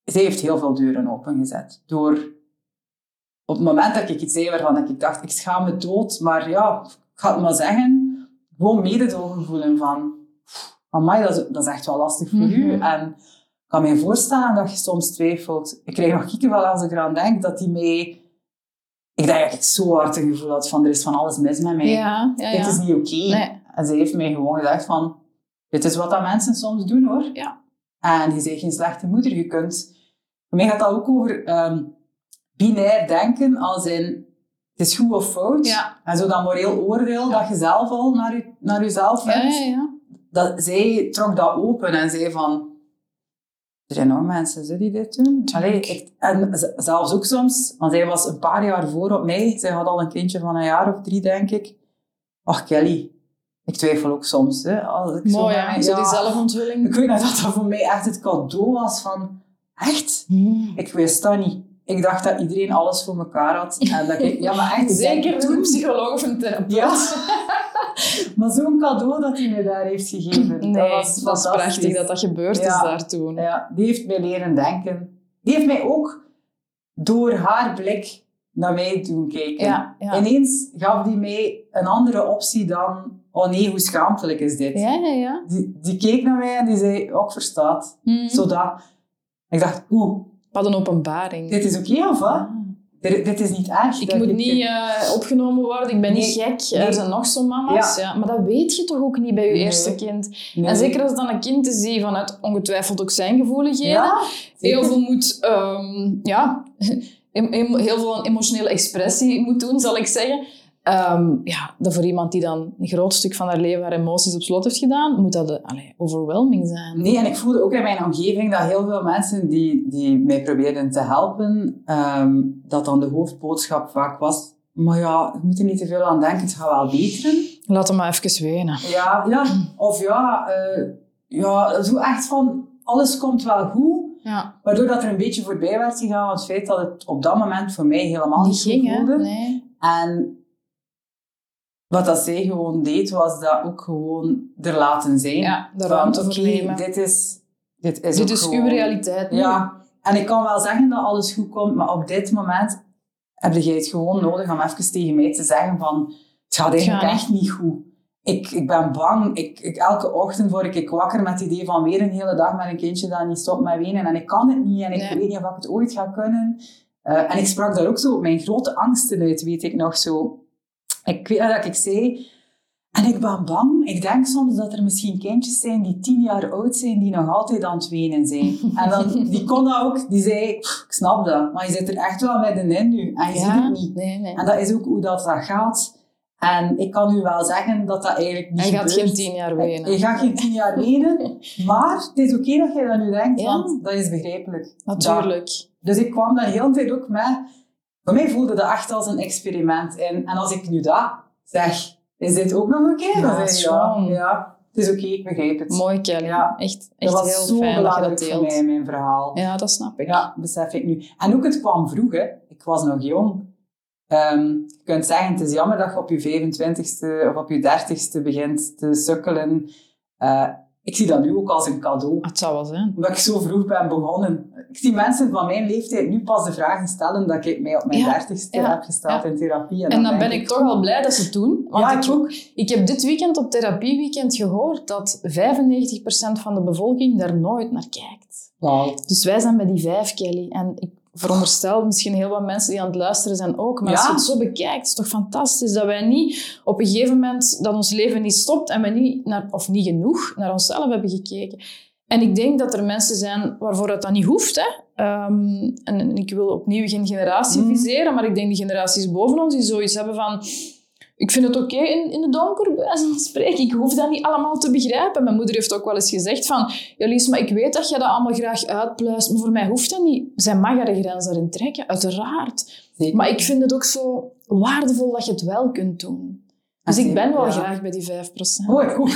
Zij heeft heel veel deuren opengezet. Door op het moment dat ik iets zei waarvan ik dacht, ik schaam me dood, maar ja, ik ga het maar zeggen, gewoon mededogen voelen van, amai, dat is, dat is echt wel lastig voor u. Mhm. En ik kan me voorstellen dat je soms twijfelt. Ik krijg nog kiekenvel als ik eraan denk, dat die mij... Ik denk dat ik zo hard een gevoel had van, er is van alles mis met mij. Ja, ja, Dit is niet oké. Nee. En ze heeft mij gewoon gezegd van, dit is wat dat mensen soms doen hoor. Ja. En je bent geen slechte moeder. Je kunt... Voor mij gaat dat ook over ehm, binair denken, als in, het is goed of fout. Ja. En zo dat moreel oordeel dat je zelf al naar, je, naar jezelf hebt. ja, ja. Dat, zij trok dat open en zei van, er zijn nog mensen zo die dit doen. Allee, en zelfs ook soms, want zij was een paar jaar voor op mij. Zij had al een kindje van een jaar of drie, denk ik. Ach, Kelly. Ik twijfel ook soms. Hè, als ik Mooi, zo Zo die ja. zelfontwilling. Ik weet nog dat dat voor mij echt het cadeau was van... Echt? Hmm. Ik wist dat niet. Ik dacht dat iedereen alles voor elkaar had. En dat ik, ja, maar echt, Zeker toen- een psycholoog of een therapeut. Ja. Maar zo'n cadeau dat hij me daar heeft gegeven. Nee, dat was fantastisch. prachtig dat dat gebeurd is daar toen. Ja, die heeft mij leren denken. Die heeft mij ook door haar blik naar mij doen kijken. Ja, ja. Ineens gaf die mij een andere optie dan... Oh nee, hoe schaamtelijk is dit? Ja, ja, ja. Die, die keek naar mij en die zei... Ook verstaat. Hmm. Zodat... Ik dacht, oeh, Wat een openbaring. dit is oké of wat? Ah. Dit, dit is niet erg. Ik moet niet eh, opgenomen worden, ik ben niet gek. nee. Er zijn nog zo'n mama's. Ja. Ja. Maar dat weet je toch ook niet bij je Nee. eerste kind. En zeker als dan een kind te zien vanuit ongetwijfeld ook zijn gevoeligheden. Ja, heel veel moet, ehm, ja, heel veel emotionele expressie moet doen, zal ik zeggen. Ehm, ja, dat voor iemand die dan een groot stuk van haar leven haar emoties op slot heeft gedaan, moet dat eh, allee, overwhelming zijn. Nee, en ik voelde ook in mijn omgeving dat heel veel mensen die, die mij probeerden te helpen, ehm, dat dan de hoofdboodschap vaak was, maar ja, je moet er niet te veel aan denken, het gaat wel beteren. Laat hem maar even wenen. Ja, ja. of ja, eh, ja, zo echt van, alles komt wel goed. Ja, Waardoor dat er een beetje voorbij werd gegaan, het feit dat het op dat moment voor mij helemaal niet, niet ging, voelde. Nee. En wat dat zij gewoon deed, was dat ook gewoon er laten zijn. Ja, de Van, ruimte nemen. dit is, dit is, Dit is gewoon- uw realiteit. nu. Ja, en ik kan wel zeggen dat alles goed komt, maar op dit moment heb jij het gewoon nodig om even tegen mij te zeggen van, het gaat eigenlijk echt niet goed. Ik, ik ben bang. Ik, ik, elke ochtend word ik wakker met het idee van weer een hele dag met een kindje dat niet stopt met wenen. En ik kan het niet en ik Nee. weet niet of ik het ooit ga kunnen. Eh, en ik sprak daar ook zo mijn grote angsten uit, weet ik nog zo. Ik weet dat ik zei, en ik ben bang. Ik denk soms dat er misschien kindjes zijn die tien jaar oud zijn, die nog altijd aan het wenen zijn. En dan, die kon dat ook, die zei, "Pff, ik snap dat, maar je zit er echt wel middenin nu. En je ziet het niet. Nee, nee. En dat is ook hoe dat, dat gaat. En ik kan u wel zeggen dat dat eigenlijk niet Hij gaat gebeurt. geen tien jaar wenen. Je gaat geen tien jaar wenen, maar het is oké dat je dat nu denkt, Ja. want dat is begrijpelijk. Natuurlijk. Dus ik kwam daar heel tijd ook mee. Voor mij voelde dat echt als een experiment. En, en als ik nu dat zeg, is dit ook nog een keer? Ja, zeg je, ja, ja, het is oké, ik begrijp het. Mooi, Kelly. Ja. Echt, dat echt was heel zo fijn dat je dat belangrijk voor mij mijn verhaal. Ja, dat snap ik. Ja, besef ik nu. En ook het kwam vroeg, hè. Ik was nog jong. Ehm, je kunt zeggen, het is jammer dat je op je 25ste of op je 30ste begint te sukkelen. Eh, ik zie dat nu ook als een cadeau. Het zou wel zijn. Omdat ik zo vroeg ben begonnen. Ik zie mensen van mijn leeftijd nu pas de vragen stellen dat ik mij op mijn dertigste ja, heb gesteld ja. in therapie. En dan ben ik toch al blij dat ze het doen. Want Ja, ik, ik ook. ik heb dit weekend op therapieweekend gehoord dat 95% van de bevolking daar nooit naar kijkt. Wauw. Dus wij zijn bij die vijf, Kelly. En ik veronderstel misschien heel wat mensen die aan het luisteren zijn ook. Maar Ja. als je het zo bekijkt, is het toch fantastisch dat wij niet op een gegeven moment, dat ons leven niet stopt en we niet, naar, of niet genoeg, naar onszelf hebben gekeken. En ik denk dat er mensen zijn waarvoor dat dan niet hoeft. Hè? Ehm, en ik wil opnieuw geen generatie Mhm. viseren, maar ik denk die generaties boven ons die zoiets hebben van... Ik vind het oké in, in de donker, bij wijze van spreken. Ik hoef dat niet allemaal te begrijpen. Mijn moeder heeft ook wel eens gezegd van... Ja, Lies, maar ik weet dat je dat allemaal graag uitpluist, maar voor mij hoeft dat niet. Zij mag haar grens daarin trekken, uiteraard. Maar ik vind het ook zo waardevol dat je het wel kunt doen. Dus ik ben wel Ja. graag bij die 5%. Oh, ook.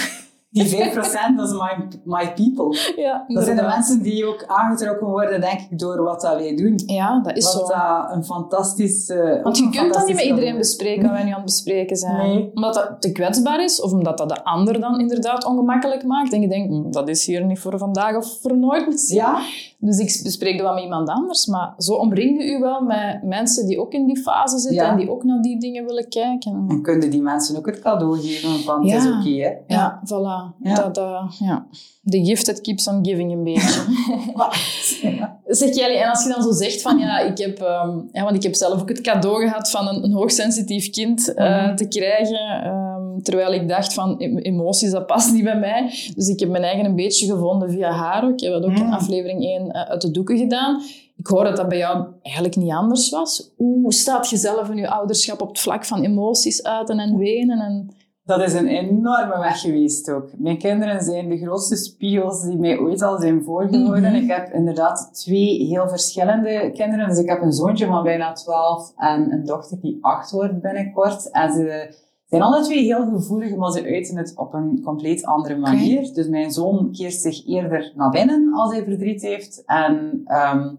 Die 5% dat is my, my people. Ja, Dat zijn de mensen die ook aangetrokken worden, denk ik, door wat dat wij doen. Ja, dat is Wat zo. dat een fantastisch... Want je kunt dat niet met iedereen bespreken wat wij nu aan het bespreken zijn. Nee. Omdat dat te kwetsbaar is, of omdat dat de ander dan inderdaad ongemakkelijk maakt. En je denkt, "Hm, dat is hier niet voor vandaag of voor nooit misschien. Ja, Dus ik bespreek dat wel met iemand anders. Maar zo omringde u wel met mensen die ook in die fase zitten Ja. en die ook naar die dingen willen kijken. en kunnen die mensen ook het cadeau geven van Ja. het is oké, hè? Ja, voilà. Ja. Dat, dat, ja. The gift that keeps on giving een beetje. Zeg jij, en als je dan zo zegt van ja, ik heb, ehm, ja, want ik heb zelf ook het cadeau gehad van een, een hoogsensitief kind eh, Mhm. te krijgen, ehm, terwijl ik dacht van em- emoties, dat past niet bij mij. Dus ik heb mijn eigen een beetje gevonden via haar ook. Ik heb dat ook in Mhm. aflevering 1 uit de doeken gedaan. Ik hoor dat dat bij jou eigenlijk niet anders was. Hoe staat je zelf in je ouderschap op het vlak van emoties uiten en wenen? En... Dat is een enorme weg geweest ook. Mijn kinderen zijn de grootste spiegels die mij ooit al zijn voorgehouden. Mhm. Ik heb inderdaad twee heel verschillende kinderen. Dus ik heb een zoontje van bijna 12 en een dochter die 8 wordt binnenkort. En ze zijn alle twee heel gevoelig, maar ze uiten het op een compleet andere manier. Dus mijn zoon keert zich eerder naar binnen als hij verdriet heeft. En ehm,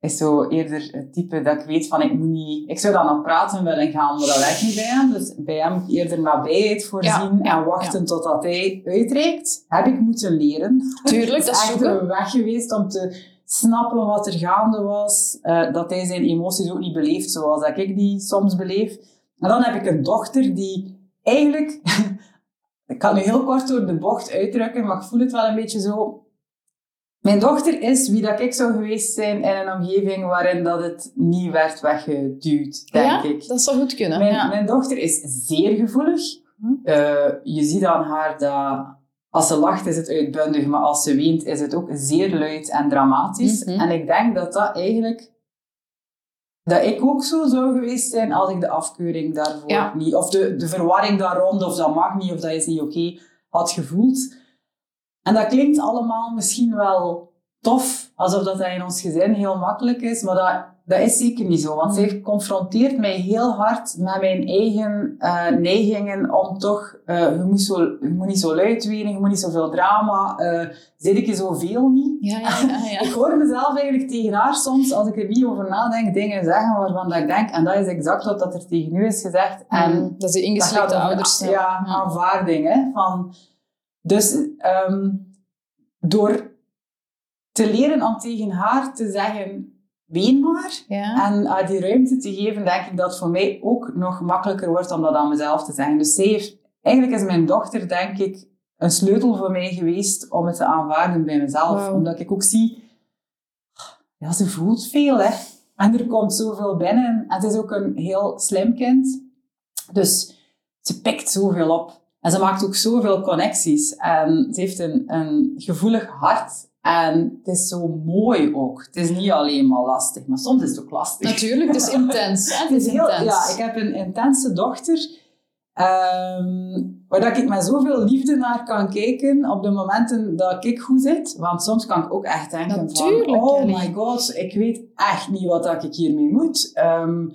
is zo eerder het type dat ik weet van ik moet niet... Ik zou dan nog praten willen gaan, maar dat werkt niet bij hem. Dus bij hem eerder nabijheid voorzien Ja, en wachten totdat hij uitreikt. Heb ik moeten leren. Tuurlijk, dat is echt een weg geweest om te snappen wat er gaande was. eh, dat hij zijn emoties ook niet beleeft zoals dat ik die soms beleef. En dan heb ik een dochter die eigenlijk... ik kan nu heel kort door de bocht uitdrukken, maar ik voel het wel een beetje zo... Mijn dochter is wie dat ik zou geweest zijn in een omgeving waarin dat het niet werd weggeduwd, denk ja, ik. dat zou goed kunnen. Mijn, ja. mijn dochter is zeer gevoelig. Hm. Eh, je ziet aan haar dat als ze lacht is het uitbundig, maar als ze weent is het ook zeer luid en dramatisch. Mhm. En ik denk dat dat eigenlijk... Dat ik ook zo zou geweest zijn als ik de afkeuring daarvoor Ja. niet... Of de, de verwarring daar rond, of dat mag niet, of dat is niet oké, had gevoeld. En dat klinkt allemaal misschien wel tof, alsof dat in ons gezin heel makkelijk is, maar dat, dat is zeker niet zo. Want Mm. zij confronteert mij heel hard met mijn eigen eh, neigingen om toch, eh, je, moet zo, je moet niet zo luid wenen, je moet niet zoveel drama, zit ik je zoveel niet? Ja, ja, ja. Ik hoor mezelf eigenlijk tegen haar soms, als ik er niet over nadenk, dingen zeggen waarvan dat ik denk, en dat is exact wat dat er tegen u is gezegd. En Mm, dat is ingeslikte ouders. Ja, aanvaarding. Hè, van, dus ehm, door te leren om tegen haar te zeggen, ween maar, Ja. en haar die ruimte te geven, denk ik dat het voor mij ook nog makkelijker wordt om dat aan mezelf te zeggen. Dus zij heeft, eigenlijk is mijn dochter, denk ik, een sleutel voor mij geweest om het te aanvaarden bij mezelf. Omdat ik ook zie, ja, ze voelt veel, hè. En er komt zoveel binnen. En het is ook een heel slim kind. Dus ze pikt zoveel op. En ze maakt ook zoveel connecties. En ze heeft een, een gevoelig hart. En het is zo mooi ook. Het is niet alleen maar lastig, maar soms is het ook lastig. Natuurlijk, het is intens. Hè? Het is heel, intens. ja, ik heb een intense dochter. ehm, waar dat ik met zoveel liefde naar kan kijken op de momenten dat ik goed zit. Want soms kan ik ook echt denken Natuurlijk, van... Oh my god, ik weet echt niet wat ik hiermee moet. Ehm,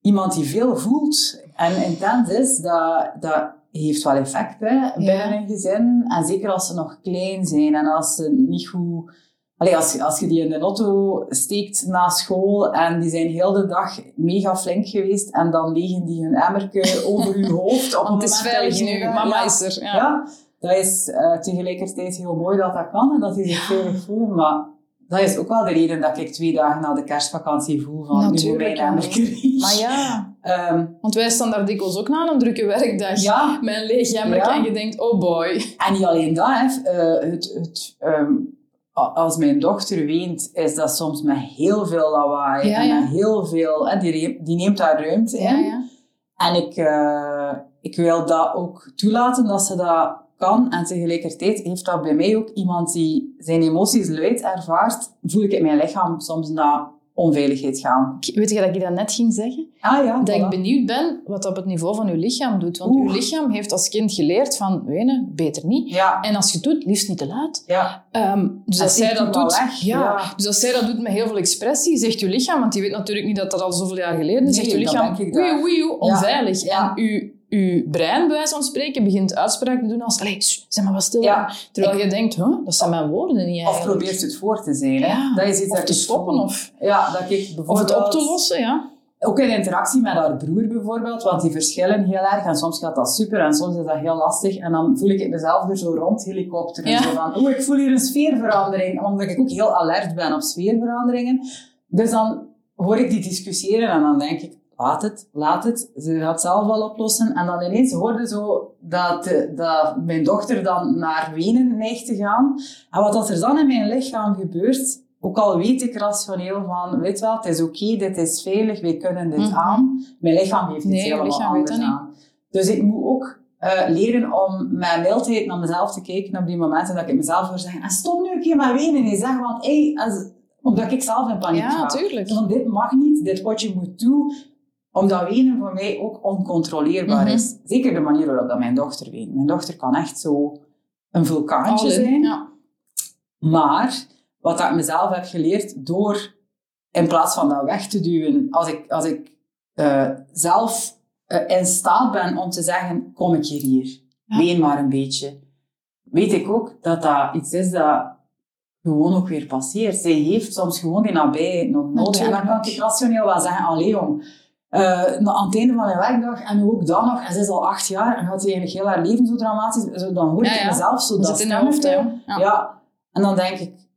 iemand die veel voelt en intens is, dat, dat heeft wel effect hè, binnen een gezin. En zeker als ze nog klein zijn en als ze niet goed... Allee, als, als je die in de auto steekt na school en die zijn heel de dag mega flink geweest en dan legen die hun emmerke over je hoofd. Op Want het is veilig nu. Mama ja, is er. Ja. ja, dat is uh, tegelijkertijd heel mooi dat dat kan en dat hij zich veilig voelt, maar dat is ook wel de reden dat ik twee dagen na de kerstvakantie voel van Natuurlijk, nu mijn Maar ja, um, want wij staan daar dikwijls ook na een drukke werkdag ja, een leeg jammer en je denkt, oh boy. En niet alleen dat, hè. Uh, het, het, um, als mijn dochter weent, is dat soms met heel veel lawaai ja, en heel veel... Hè, die, die neemt daar ruimte in. En ik, uh, ik wil dat ook toelaten, dat ze dat kan. En tegelijkertijd heeft dat bij mij ook iemand die zijn emoties luid ervaart, voel ik in mijn lichaam soms naar onveiligheid gaan. Weet je dat ik dat net ging zeggen? Ah ja, Dat ik benieuwd ben wat dat op het niveau van uw lichaam doet. Want uw lichaam heeft als kind geleerd van, wenen, beter niet. Ja. En als je het doet, liefst niet te laat. Ja. Um, dus als zij dat doet... Ja, Dus als zij dat doet met heel veel expressie, zegt uw lichaam, want die weet natuurlijk niet dat dat al zoveel jaar geleden is, zegt uw lichaam, oei, oei, onveilig. En uw je brein, bij wijze van spreken, begint uitspraken te doen als allee, zeg maar wat stil. Ja, Terwijl je denkt, huh, dat zijn mijn woorden niet eigenlijk. Of probeert het voor te zijn. Hè? Dat is iets of dat te stoppen. Of, ja, dat ik bijvoorbeeld... of het op te lossen, ja. Ook in interactie met haar broer bijvoorbeeld, want die verschillen heel erg. En soms gaat dat super en soms is dat heel lastig. En dan voel ik het mezelf er zo rond helikopteren. Ja. Zo van, oeh, ik voel hier een sfeerverandering. Omdat ik ook heel alert ben op sfeerveranderingen. Dus dan hoor ik die discussiëren en dan denk ik, laat het, laat het. Ze gaat zelf wel oplossen. En dan ineens hoorde zo dat, dat mijn dochter dan naar wenen neigt te gaan. En wat er dan in mijn lichaam gebeurt, ook al weet ik rationeel van, weet wel, het is oké, dit is veilig, wij kunnen dit Mhm. aan. Mijn lichaam heeft iets Nee, helemaal anders aan. Dus ik moet ook eh, leren om met mildheid naar mezelf te kijken op die momenten dat ik mezelf hoor zeggen, en stop nu een keer met wenen. En zeg, want hey, als, omdat ik zelf in paniek Ja, ga. tuurlijk. Van dit mag niet, dit wat je moet doen. Omdat wenen voor mij ook oncontroleerbaar Mhm. is. Zeker de manier waarop dat mijn dochter weent. Mijn dochter kan echt zo een vulkaantje zijn. Ja. Maar wat ik mezelf heb geleerd door in plaats van dat weg te duwen, als ik, als ik eh, zelf eh, in staat ben om te zeggen: Kom ik hier hier, Ja. ween maar een beetje, weet ik ook dat dat iets is dat gewoon ook weer passeert. Zij heeft soms gewoon die nabijheid nog nodig. En dan kan ik rationeel wel zeggen: Allee, jong. Aan het einde van een werkdag en ook dan nog, en ze is al acht jaar en gaat ze eigenlijk heel haar leven zo dramatisch, zo, dan hoor ik Ja, ja. mezelf zo Dat in hoofd. Ja. Ja, en dan denk ik,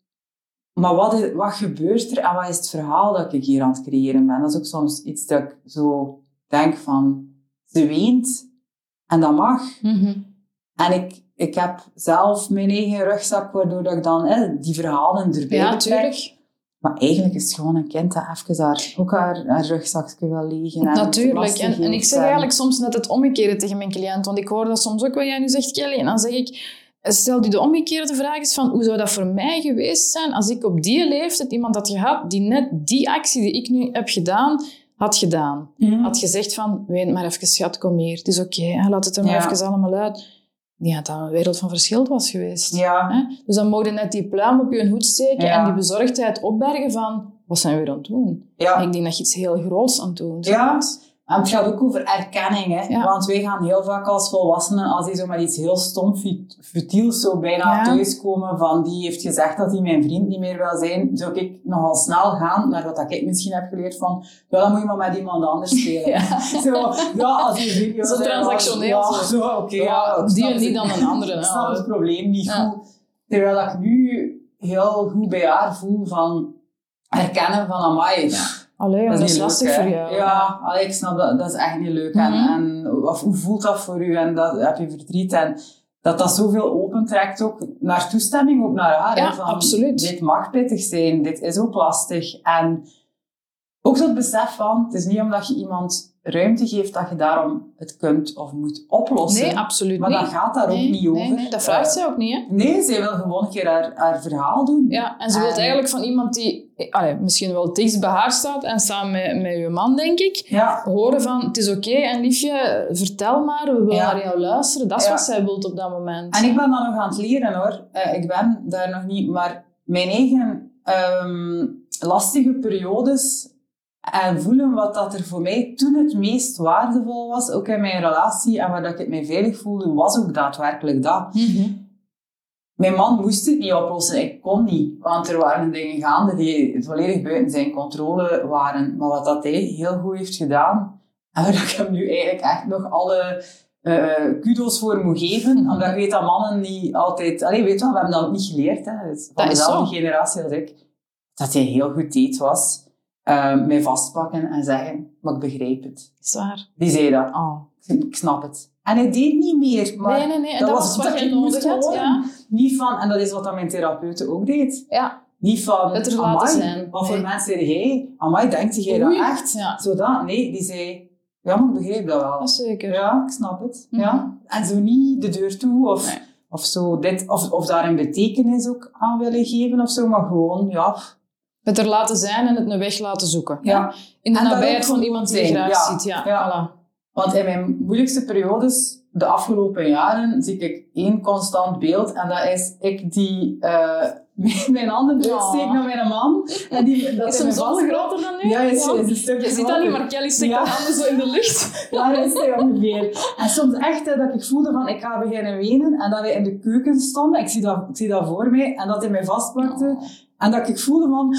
maar wat, is, wat gebeurt er en wat is het verhaal dat ik hier aan het creëren ben? Dat is ook soms iets dat ik zo denk van, ze weent en dat mag. Mhm. En ik, ik heb zelf mijn eigen rugzak, waardoor dat ik dan hè, die verhalen erbij Ja, betrek. Maar eigenlijk is het gewoon een kind dat even haar, ook haar, haar rugzakje wil legen. En Natuurlijk. En, en ik zeg en- eigenlijk soms net het omgekeerde tegen mijn cliënt. Want ik hoor dat soms ook wat jij nu zegt, Kelly. En dan zeg ik, stel je de omgekeerde vraag eens van, hoe zou dat voor mij geweest zijn als ik op die leeftijd iemand had gehad die net die actie die ik nu heb gedaan, had gedaan. Had gezegd van, weet maar even schat, kom hier. Het is oké, laat het er maar Ja. even allemaal uit. Die dan een wereld van verschil was geweest. Ja, Hè? Dus dan mogen net die pluim op je hoed steken Ja. en die bezorgdheid opbergen van, wat zijn we aan het doen? ja. Ik denk dat je iets heel groots aan het doen Ja. bent. En het gaat ook over erkenning, hè. Ja. Want wij gaan heel vaak als volwassenen, als die zo met iets heel stom, fut- futiels zo bijna Ja. thuiskomen, van die heeft gezegd dat hij mijn vriend niet meer wil zijn, zou ik nogal snel gaan naar wat ik misschien heb geleerd van, ja, dan moet je maar met iemand anders spelen. Ja. Zo, ja, als je video Zo transactioneel, Ja, zo. oké, ja. Die en niet dan een andere, Ik snap het probleem niet goed. Terwijl ik nu heel goed bij haar voel van herkennen van, amai, Allee, dat is, lastig leuk, voor jou. Ja, allee, ik snap dat. Dat is echt niet leuk. Mhm. en, en, of hoe voelt dat voor u? En dat, heb je verdriet? En dat dat zoveel opentrekt ook naar toestemming, ook naar haar. Ja, van, absoluut. Dit mag pittig zijn, dit is ook lastig. En ook dat besef van, het is niet omdat je iemand ruimte geeft dat je daarom het kunt of moet oplossen. Nee, absoluut maar niet. dat gaat daar nee, ook niet over. Nee, nee, dat vraagt Eh, zij ook niet, hè? Nee, zij wil gewoon een keer haar, haar verhaal doen. Ja, en ze wil En- eigenlijk van iemand die allee, misschien wel dichtst bij haar staat en samen met, met je man, denk ik, Ja, horen van het is oké en liefje, vertel maar, we willen Ja. naar jou luisteren. Dat is Ja. wat zij wilt op dat moment. En ik ben dan nog aan het leren hoor. Eh, ik ben daar nog niet, maar mijn eigen ehm, lastige periodes en voelen wat dat er voor mij toen het meest waardevol was, ook in mijn relatie en waar dat ik het mij veilig voelde, was ook daadwerkelijk dat. Mhm. Mijn man moest het niet oplossen, ik kon niet, want er waren dingen gaande die volledig buiten zijn controle waren. Maar wat dat hij heel goed heeft gedaan, en waar ik hem nu eigenlijk echt nog alle eh, kudo's voor moet geven. Omdat ik weet dat mannen niet altijd... Allee, weet je wel, we hebben dat niet geleerd. Hè, van Dat is dezelfde zo. generatie als ik. Dat hij heel goed deed was. eh, mij vastpakken en zeggen, maar ik begrijp het. Zwaar. Die zei dat. Oh. Ik snap het. En hij deed niet meer. Maar nee, nee, nee. En dat, was wat moest nodig had. Ja. Niet van, en dat is wat dat mijn therapeute ook deed. ja. Niet van, er amai, zijn. wat voor Nee. mensen zei jij? Amai, denkt jij dat echt? Ja. Zodat, nee, die zei, ja, maar ik begreep dat wel. Zeker. Ja, ik snap het. Mhm. ja. En zo niet de deur toe of, Nee. of, zo dit, of, of daar een betekenis ook aan willen geven of zo, maar gewoon, ja. Het er laten zijn en het een weg laten zoeken. ja. In de En nabijheid van iemand die je graag Ja. ziet. Ja, Ja. Voilà. Want in mijn moeilijkste periodes, de afgelopen jaren, zie ik één constant beeld. En dat is ik die eh, mijn handen uitsteek naar mijn man. En die, dat Is hij hem vast- groter dan nu? Ja, is, is een stuk Je ziet dat niet, maar Kelly steekt Ja. de handen zo in de lucht. Daar is hij ongeveer. En soms echt hè, dat ik voelde van, ik ga beginnen wenen. En dat wij in de keuken stonden. Ik zie dat, ik zie dat voor mij. En dat hij mij vastpakte. En dat ik voelde van,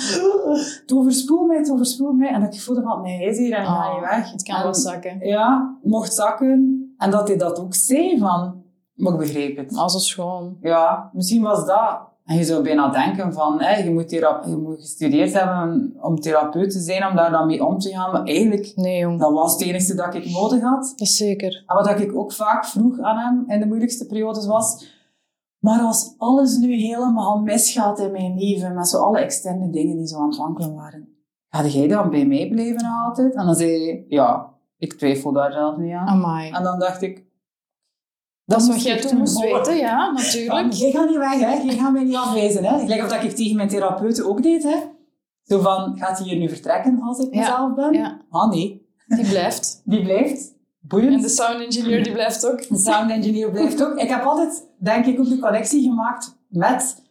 het overspoel mij, het overspoel mij. En dat ik voelde van, nee, hij is hier en ga Oh, je weg. Het kan En- wel zakken. Ja, mocht zakken. En dat hij dat ook zei van, maar ik begreep het. Maar zo schoon. Ja, misschien was dat. En je zou bijna denken van, je, moet je moet gestudeerd hebben om therapeut te zijn, om daar dan mee om te gaan. Maar eigenlijk, Nee, jong. dat was het enige dat ik nodig had. Dat zeker. En wat ik ook vaak vroeg aan hem in de moeilijkste periodes was, maar als alles nu helemaal misgaat in mijn leven, met zo alle externe dingen die zo aan het wankelen waren, ga jij dan bij mij blijven altijd? En dan zei hij, ja, ik twijfel daar zelf niet aan. Amai. En dan dacht ik, Dat is wat jij toen moest weten, ja, natuurlijk. jij gaat niet weg, hè? Jij gaat mij niet afwijzen, hè? Gelijk of dat ik tegen mijn therapeuten ook deed, hè? Zo van, gaat hij hier nu vertrekken als ik mezelf ben? ja. Ah, nee. Die blijft. Die blijft. Boeiend. En de sound engineer die blijft ook. De sound engineer blijft ook. Ik heb altijd, denk ik, ook de connectie gemaakt met...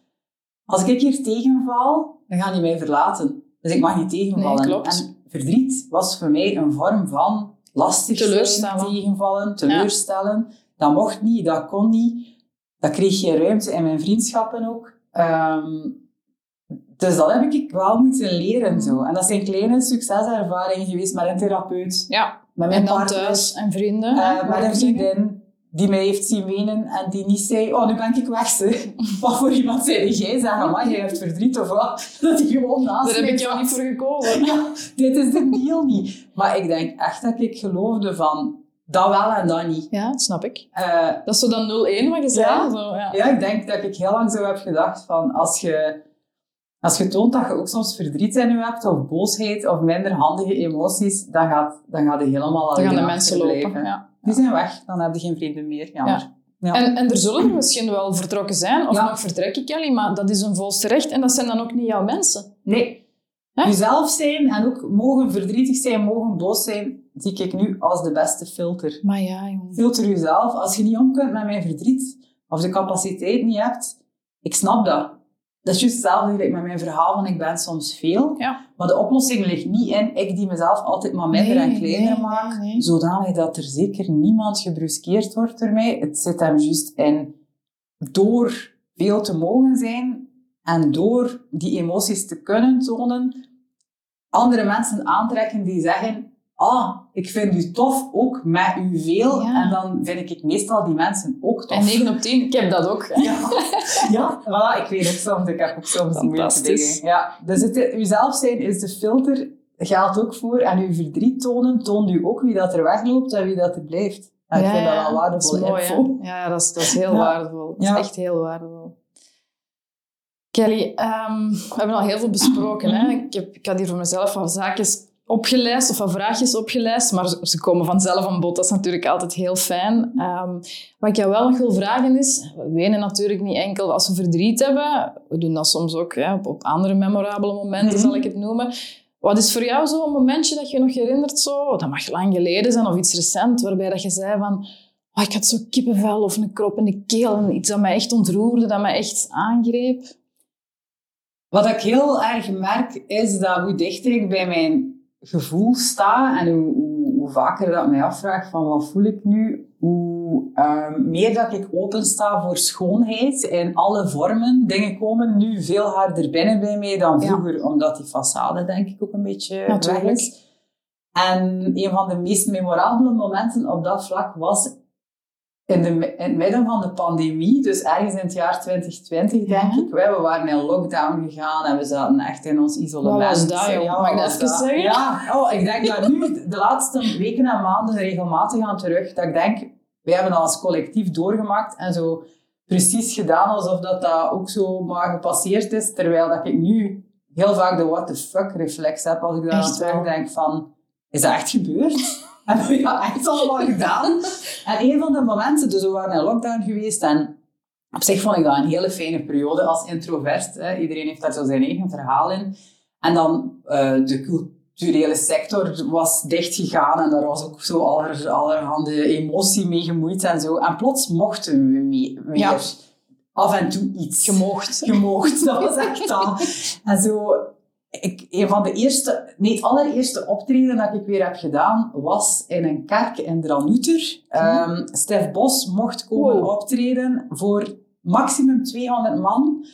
Als ik hier tegenval, dan gaan die mij verlaten. Dus ik mag niet tegenvallen. Nee, klopt. En verdriet was voor mij een vorm van lastig zijn, tegenvallen, teleurstellen. Dat mocht niet, dat kon niet. Dat kreeg geen ruimte in mijn vriendschappen ook. Ehm, dus dat heb ik wel moeten leren. Zo. En dat zijn kleine succeservaringen geweest met een therapeut, Ja. met mijn En partner. thuis en vrienden. Eh, met een vriendin die mij heeft zien wenen en die niet zei, oh, nu ben ik weg, ze. Wat voor iemand zei jij? Zeg, maar jij hebt verdriet of wat? Dat hij gewoon naast Daar heb ik jou niet voor gekozen. Ja, dit is de deal niet. Maar ik denk echt dat ik geloofde van, dat wel en dat niet. Ja, dat snap ik. Eh, Dat is zo dan 0-1 wat je zei. Ja. Zo, ja. ja, ik denk dat ik heel lang zo heb gedacht van, als je, als je toont dat je ook soms verdriet in je hebt, of boosheid, of minder handige emoties, dan gaat, dan gaat je helemaal Dan alleen gaan de mensen lopen. Ja. Die zijn weg, dan heb je geen vrienden meer. Jammer. Ja. En, en er zullen er misschien wel vertrokken zijn, of Ja. nog vertrekken, Kelly, maar dat is een volste recht en dat zijn dan ook niet jouw mensen. Nee. Hè? Jezelf zijn en ook mogen verdrietig zijn, mogen boos zijn, zie ik nu als de beste filter. Maar ja, jongen. Filter jezelf. Als je niet om kunt met mijn verdriet, of de capaciteit niet hebt, ik snap dat. Dat is juist hetzelfde met mijn verhaal van ik ben soms veel. Ja. Maar de oplossing ligt niet in ik die mezelf altijd maar minder Nee, en kleiner nee, maak, nee, nee. zodanig dat er zeker niemand gebruskeerd wordt door mij. Het zit hem juist in door veel te mogen zijn en door die emoties te kunnen tonen, andere mensen aantrekken die zeggen ah, ik vind u tof, ook met u veel. Ja. En dan vind ik meestal die mensen ook tof. En 9 op 10, ik heb dat ook. hè. Ja, ja voilà, ik weet het soms. Ik heb ook soms moeilijke dingen. Ja, dus het, uzelf zijn is de filter, geldt ook voor. En uw verdriet tonen, toont u ook wie dat er wegloopt en wie dat er blijft. En ik vind dat wel dat waardevolle is mooi. Ja, dat is, dat is heel Ja. waardevol. Dat is Ja. echt heel waardevol. Kelly, ehm, we hebben al heel veel besproken. Hè? Ik, heb, ik had hier voor mezelf wat zaakjes opgelijst of wat vraagjes opgelijst, maar ze, komen vanzelf aan bod. Dat is natuurlijk altijd heel fijn. Ehm, wat ik jou wel nog wil vragen is, we wenen natuurlijk niet enkel als we verdriet hebben. We doen dat soms ook hè, op, op andere memorabele momenten, Mhm. zal ik het noemen. Wat is voor jou zo'n momentje dat je nog herinnert? Zo? Dat mag lang geleden zijn of iets recent, waarbij dat je zei van... Oh, ik had zo kippenvel of een krop in de keel en iets dat mij echt ontroerde, dat mij echt aangreep. Wat ik heel erg merk, is dat hoe dichter ik bij mijn gevoel sta en hoe, hoe, hoe vaker dat mij afvraagt van wat voel ik nu, hoe ehm, meer dat ik open sta voor schoonheid in alle vormen. Dingen komen nu veel harder binnen bij mij dan Ja. vroeger, omdat die façade denk ik ook een beetje Natuurlijk. weg is. En een van de meest memorabele momenten op dat vlak was in, de, in het midden van de pandemie, dus ergens in het jaar 2020 denk ik, wij, we waren in lockdown gegaan en we zaten echt in ons isolement. Wat was dat, joh? Ja, Mag ik dat zeggen? Ja, oh, ik denk dat nu, de laatste weken en maanden regelmatig aan terug, dat ik denk, wij hebben dat als collectief doorgemaakt en zo precies gedaan alsof dat, dat ook zo maar gepasseerd is, terwijl dat ik nu heel vaak de what the fuck reflex heb als ik daar aan terugdenk van, is dat echt gebeurd? Hebben we dat echt allemaal gedaan? En een van de momenten, dus we waren in lockdown geweest en op zich vond ik dat een hele fijne periode als introvert. Hè. Iedereen heeft daar zo zijn eigen verhaal in. En dan eh, de culturele sector was dichtgegaan en daar was ook zo aller, allerhande emotie mee gemoeid en zo. En plots mochten we mee, weer Ja. af en toe iets. Gemoogd. Gemoogd, dat was echt dat. En zo, ik, een van de eerste, nee, het allereerste optreden dat ik weer heb gedaan, was in een kerk in Dranouter. Ehm Stef Bos mocht komen Wow. optreden voor maximum 200 man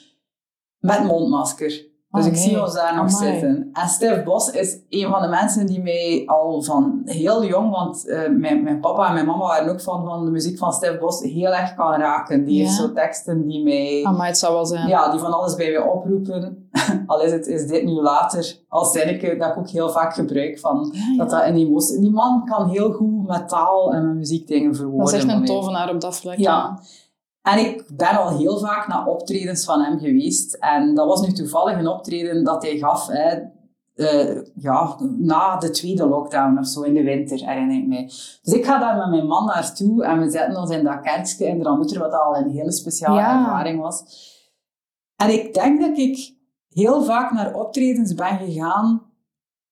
met mondmasker. Dus Oh, ik zie nee. ons daar nog Amai. zitten. En Stef Bos is een van de mensen die mij al van heel jong, want eh, mijn, mijn papa en mijn mama waren ook van, van de muziek van Stef Bos, heel erg kan raken. Die Ja. heeft zo teksten die mij... Maar het zou wel zijn. Ja, die van alles bij mij oproepen. Al is, het, is dit nu later. Als zinnetje dat ik ook heel vaak gebruik. Van, Ja, ja. Dat dat emotie... Die man kan heel goed met taal en met muziek dingen verwoorden. Dat is echt een tovenaar op dat vlak. Ja. En ik ben al heel vaak naar optredens van hem geweest. En dat was nu toevallig een optreden dat hij gaf. Hè, eh, ja, na de tweede lockdown of zo in de winter, herinner ik mij. Dus ik ga daar met mijn man naartoe en we zetten ons in dat kerkje in Dranouter, wat al een hele speciale Ja. ervaring was. En ik denk dat ik heel vaak naar optredens ben gegaan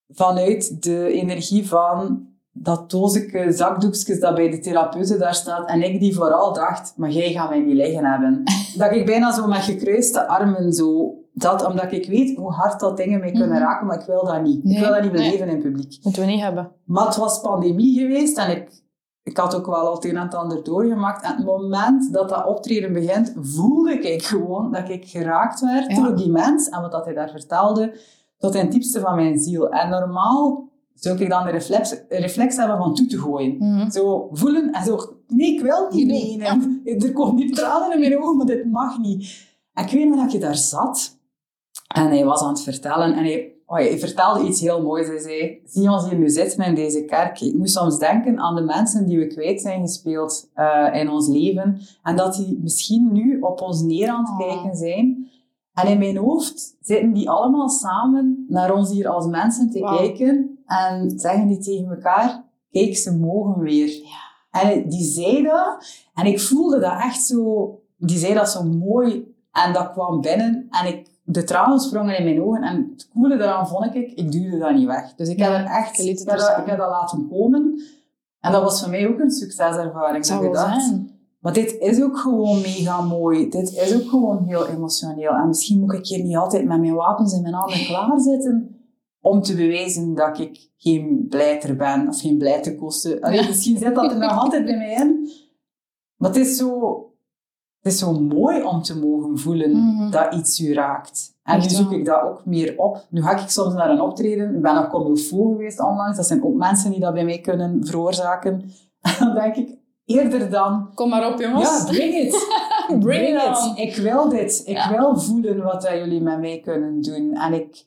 vanuit de energie van dat dozeke zakdoekjes dat bij de therapeuten daar staat en ik die vooral dacht, maar jij gaat mij niet liggen hebben. dat ik bijna zo met gekruiste armen zo dat, omdat ik weet hoe hard dat dingen mij kunnen Mhm. raken, maar ik wil dat niet. ik wil dat niet nee. beleven in publiek. Moeten we niet hebben. Maar het was pandemie geweest en ik, ik had ook wel al het een en het ander doorgemaakt. En het moment dat dat optreden begint, voelde ik gewoon dat ik geraakt werd Ja. door die mens en wat dat hij daar vertelde, tot in het diepste van mijn ziel. En normaal zou ik dan de reflex, reflex hebben van toe te gooien. Mhm. Zo voelen en zo, nee, ik wil niet Niet doen, menen. Er komen die tranen in mijn ogen, maar dit mag niet. En ik weet nog dat je daar zat en hij was aan het vertellen en hij, oh, hij vertelde iets heel moois. Hij zei, zie ons hier nu zitten in deze kerk. Ik moest soms denken aan de mensen die we kwijt zijn gespeeld eh, in ons leven en dat die misschien nu op ons neer aan het Oh. kijken zijn. En in mijn hoofd zitten die allemaal samen naar ons hier als mensen te kijken en zeggen die tegen elkaar, kijk, ze mogen weer. En die zei dat en ik voelde dat echt zo, die zei dat zo mooi en dat kwam binnen en ik, de tranen sprongen in mijn ogen en het coole daaraan vond ik, ik duwde dat niet weg. Dus ik heb Ja, er echt, ik het heb, dat, ik heb dat laten komen en dat was voor mij ook een succeservaring. Het zou wel zijn. maar dit is ook gewoon mega mooi. Dit is ook gewoon heel emotioneel. En misschien moet ik hier niet altijd met mijn wapens in mijn handen klaarzitten om te bewijzen dat ik geen blijter ben of geen blijterkosten. Allee, Misschien zit dat er nog altijd bij mij in. Maar het is zo, het is zo mooi om te mogen voelen Mhm. dat iets u raakt. En nu zoek wel. ik dat ook meer op. Nu ga ik soms naar een optreden. Ik ben Comme Faux geweest onlangs. Dat zijn ook mensen die dat bij mij kunnen veroorzaken. En dan denk ik, eerder dan Kom maar op, jongens. ja, bring it. Bring it. Ik wil dit. Ik Ja. wil voelen wat dat jullie met mij kunnen doen. En ik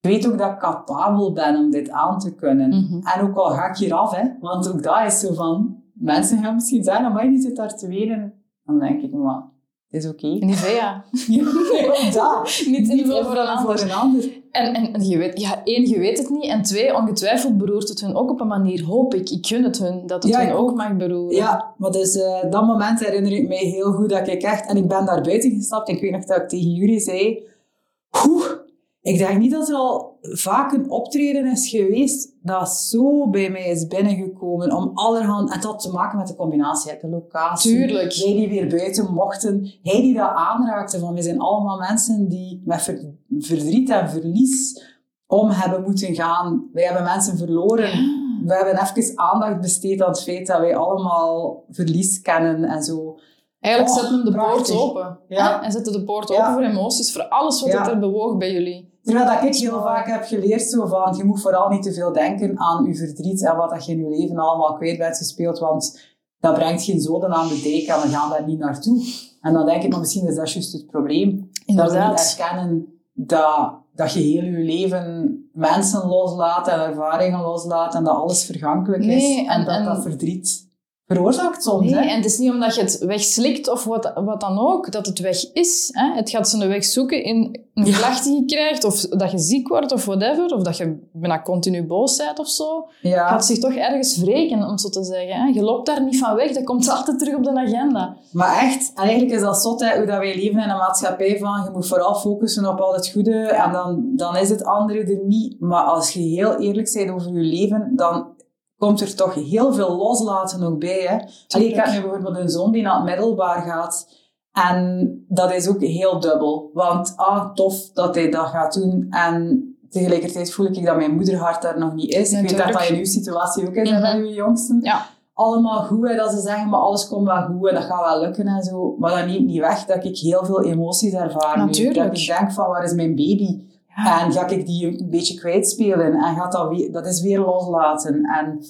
weet ook dat ik capabel ben om dit aan te kunnen. Mhm. En ook al ga ik hier af, hè, want ook dat is zo van... Mensen gaan misschien zeggen, maar je zit daar te wenen. Dan denk ik, maar het is oké. Nivea. Ja, dat. Niet Niet invullen voor een ander. Voor een ander. En, en, je weet, ja, één, je weet het niet. En twee, ongetwijfeld beroert het hun ook op een manier, hoop ik. Ik gun het hun, dat het Ja, hun ik ook mag beroeren. Ja, maar dus eh, dat moment herinner ik mij heel goed dat ik echt... En ik ben daar buiten gestapt en ik weet nog dat ik tegen jullie zei... Ik denk niet dat er al vaak een optreden is geweest dat zo bij mij is binnengekomen om allerhand... Het had te maken met de combinatie, de locatie. Tuurlijk. Wij die weer buiten mochten. Hij die dat aanraakte van... We zijn allemaal mensen die met ver- verdriet en verlies om hebben moeten gaan. Wij hebben mensen verloren we hebben even aandacht besteed aan het feit dat wij allemaal verlies kennen en zo. Eigenlijk Oh, zetten hem de poort prachtig. open. Ja. En zetten de poort Ja. open voor emoties, voor alles wat Ja. er bewoog bij jullie. Terwijl dat ik heel vaak heb geleerd zo van, je moet vooral niet te veel denken aan je verdriet en wat dat je in je leven allemaal kwijt bent gespeeld, want dat brengt geen zoden aan de dijk en we gaan daar niet naartoe. En dan denk ik, maar misschien is dat juist het probleem. Dat we niet erkennen dat, dat je heel je leven mensen loslaat en ervaringen loslaat en dat alles vergankelijk is. En, dat dat verdriet veroorzaakt soms. Nee, en het is niet omdat je het wegslikt of wat, wat dan ook, dat het weg is. Hè? Het gaat zijn weg zoeken in een ja. klacht die je krijgt, of dat je ziek wordt of whatever, of dat je bijna continu boos bent of zo. Ja. Gaat zich toch ergens wreken, om zo te zeggen. Hè? Je loopt daar niet van weg, dat komt altijd terug op de agenda. Maar echt, eigenlijk is dat zot, hè, hoe dat wij leven in een maatschappij van je moet vooral focussen op al het goede en dan, dan is het andere er niet. Maar als je heel eerlijk bent over je leven, dan komt er toch heel veel loslaten ook bij. Hè? Allee, ik heb nu bijvoorbeeld een zoon die naar het middelbaar gaat. En dat is ook heel dubbel. Want ah, tof dat hij dat gaat doen. En tegelijkertijd voel ik dat mijn moederhart daar nog niet is. Ik weet dat dat in uw situatie ook is, mm -hmm. uw jongsten. Ja. Allemaal goed, hè, dat ze zeggen, maar alles komt wel goed en dat gaat wel lukken en zo. Maar dat neemt niet weg dat ik heel veel emoties ervaar Natuurlijk. Dat ik denk van, waar is mijn baby? En ga ik die een beetje kwijtspelen? En gaat dat weer, dat is weer loslaten. En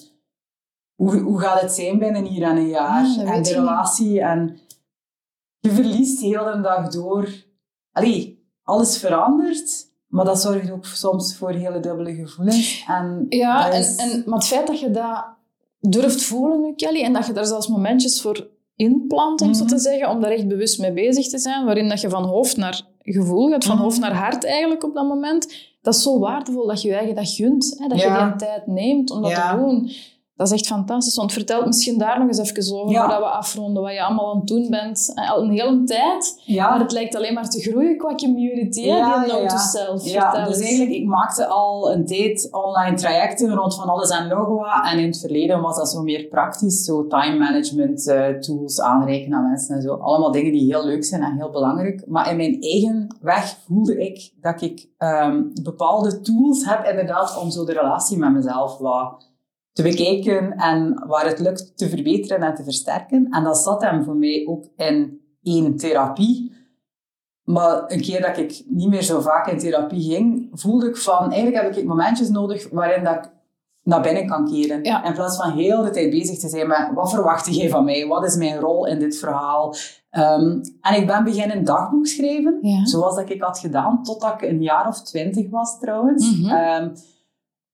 hoe, hoe gaat het zijn binnen hier en een jaar? En de relatie. En je verliest heel de dag door. Allee, alles verandert. Maar dat zorgt ook soms voor hele dubbele gevoelens. En ja, is... en, en, maar het feit dat je dat durft voelen nu, Kelly, en dat je daar zelfs momentjes voor inplant, om mm zo te mhm. zeggen, om daar echt bewust mee bezig te zijn, waarin dat je van hoofd naar gevoel gaat, van mhm. hoofd naar hart eigenlijk op dat moment. Dat is zo waardevol dat je je eigen dat gunt. Hè? Dat je die tijd neemt om dat te doen. Dat is echt fantastisch. Want vertel misschien daar nog eens even over, voordat we afronden, wat je allemaal aan het doen bent. Eh, al een hele tijd, ja. maar het lijkt alleen maar te groeien qua community, ja, die note self. Ja, dus eigenlijk, ik maakte al een tijd online trajecten rond van alles en nog wat. En in het verleden was dat zo meer praktisch, zo time management uh, tools aanreiken aan mensen en zo. Allemaal dingen die heel leuk zijn en heel belangrijk. Maar in mijn eigen weg voelde ik dat ik um, bepaalde tools heb inderdaad om zo de relatie met mezelf wat te bekijken en waar het lukt te verbeteren en te versterken. En dat zat hem voor mij ook in één therapie. Maar een keer dat ik niet meer zo vaak in therapie ging, voelde ik van, eigenlijk heb ik momentjes nodig waarin dat ik naar binnen kan keren. In plaats van heel de tijd bezig te zijn met, wat verwacht jij van mij? Wat is mijn rol in dit verhaal? Um, en ik ben beginnen dagboek schrijven, zoals dat ik had gedaan, totdat ik een jaar of twintig was trouwens. Mm -hmm.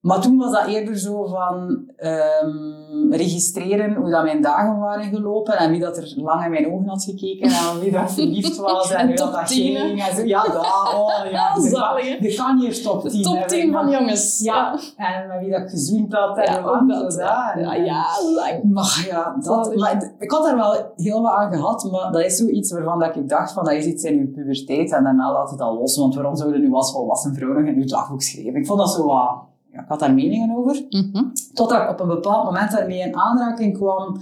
Maar toen was dat eerder zo van um, registreren hoe dat mijn dagen waren gelopen en wie dat er lang in mijn ogen had gekeken en wie dat verliefd was en, en dat dat ging. En zo, ja, dat, oh ja. De kan hier top 10. Top 10 van jongens. Ja. En met wie dat gezoend had en ja, lang dat, zo ja, En, ja, ja, lang. Maar ja, dat, maar, ik had daar wel heel wat aan gehad, maar dat is zoiets waarvan dat ik dacht van dat is iets in uw puberteit en daarna laat het al los, want waarom zouden nu als volwassen vrouw nog in uw dagboek schrijven? Ik vond dat zo wat ja, ik had daar meningen over. Mm Totdat ik op een bepaald moment daarmee in aanraking kwam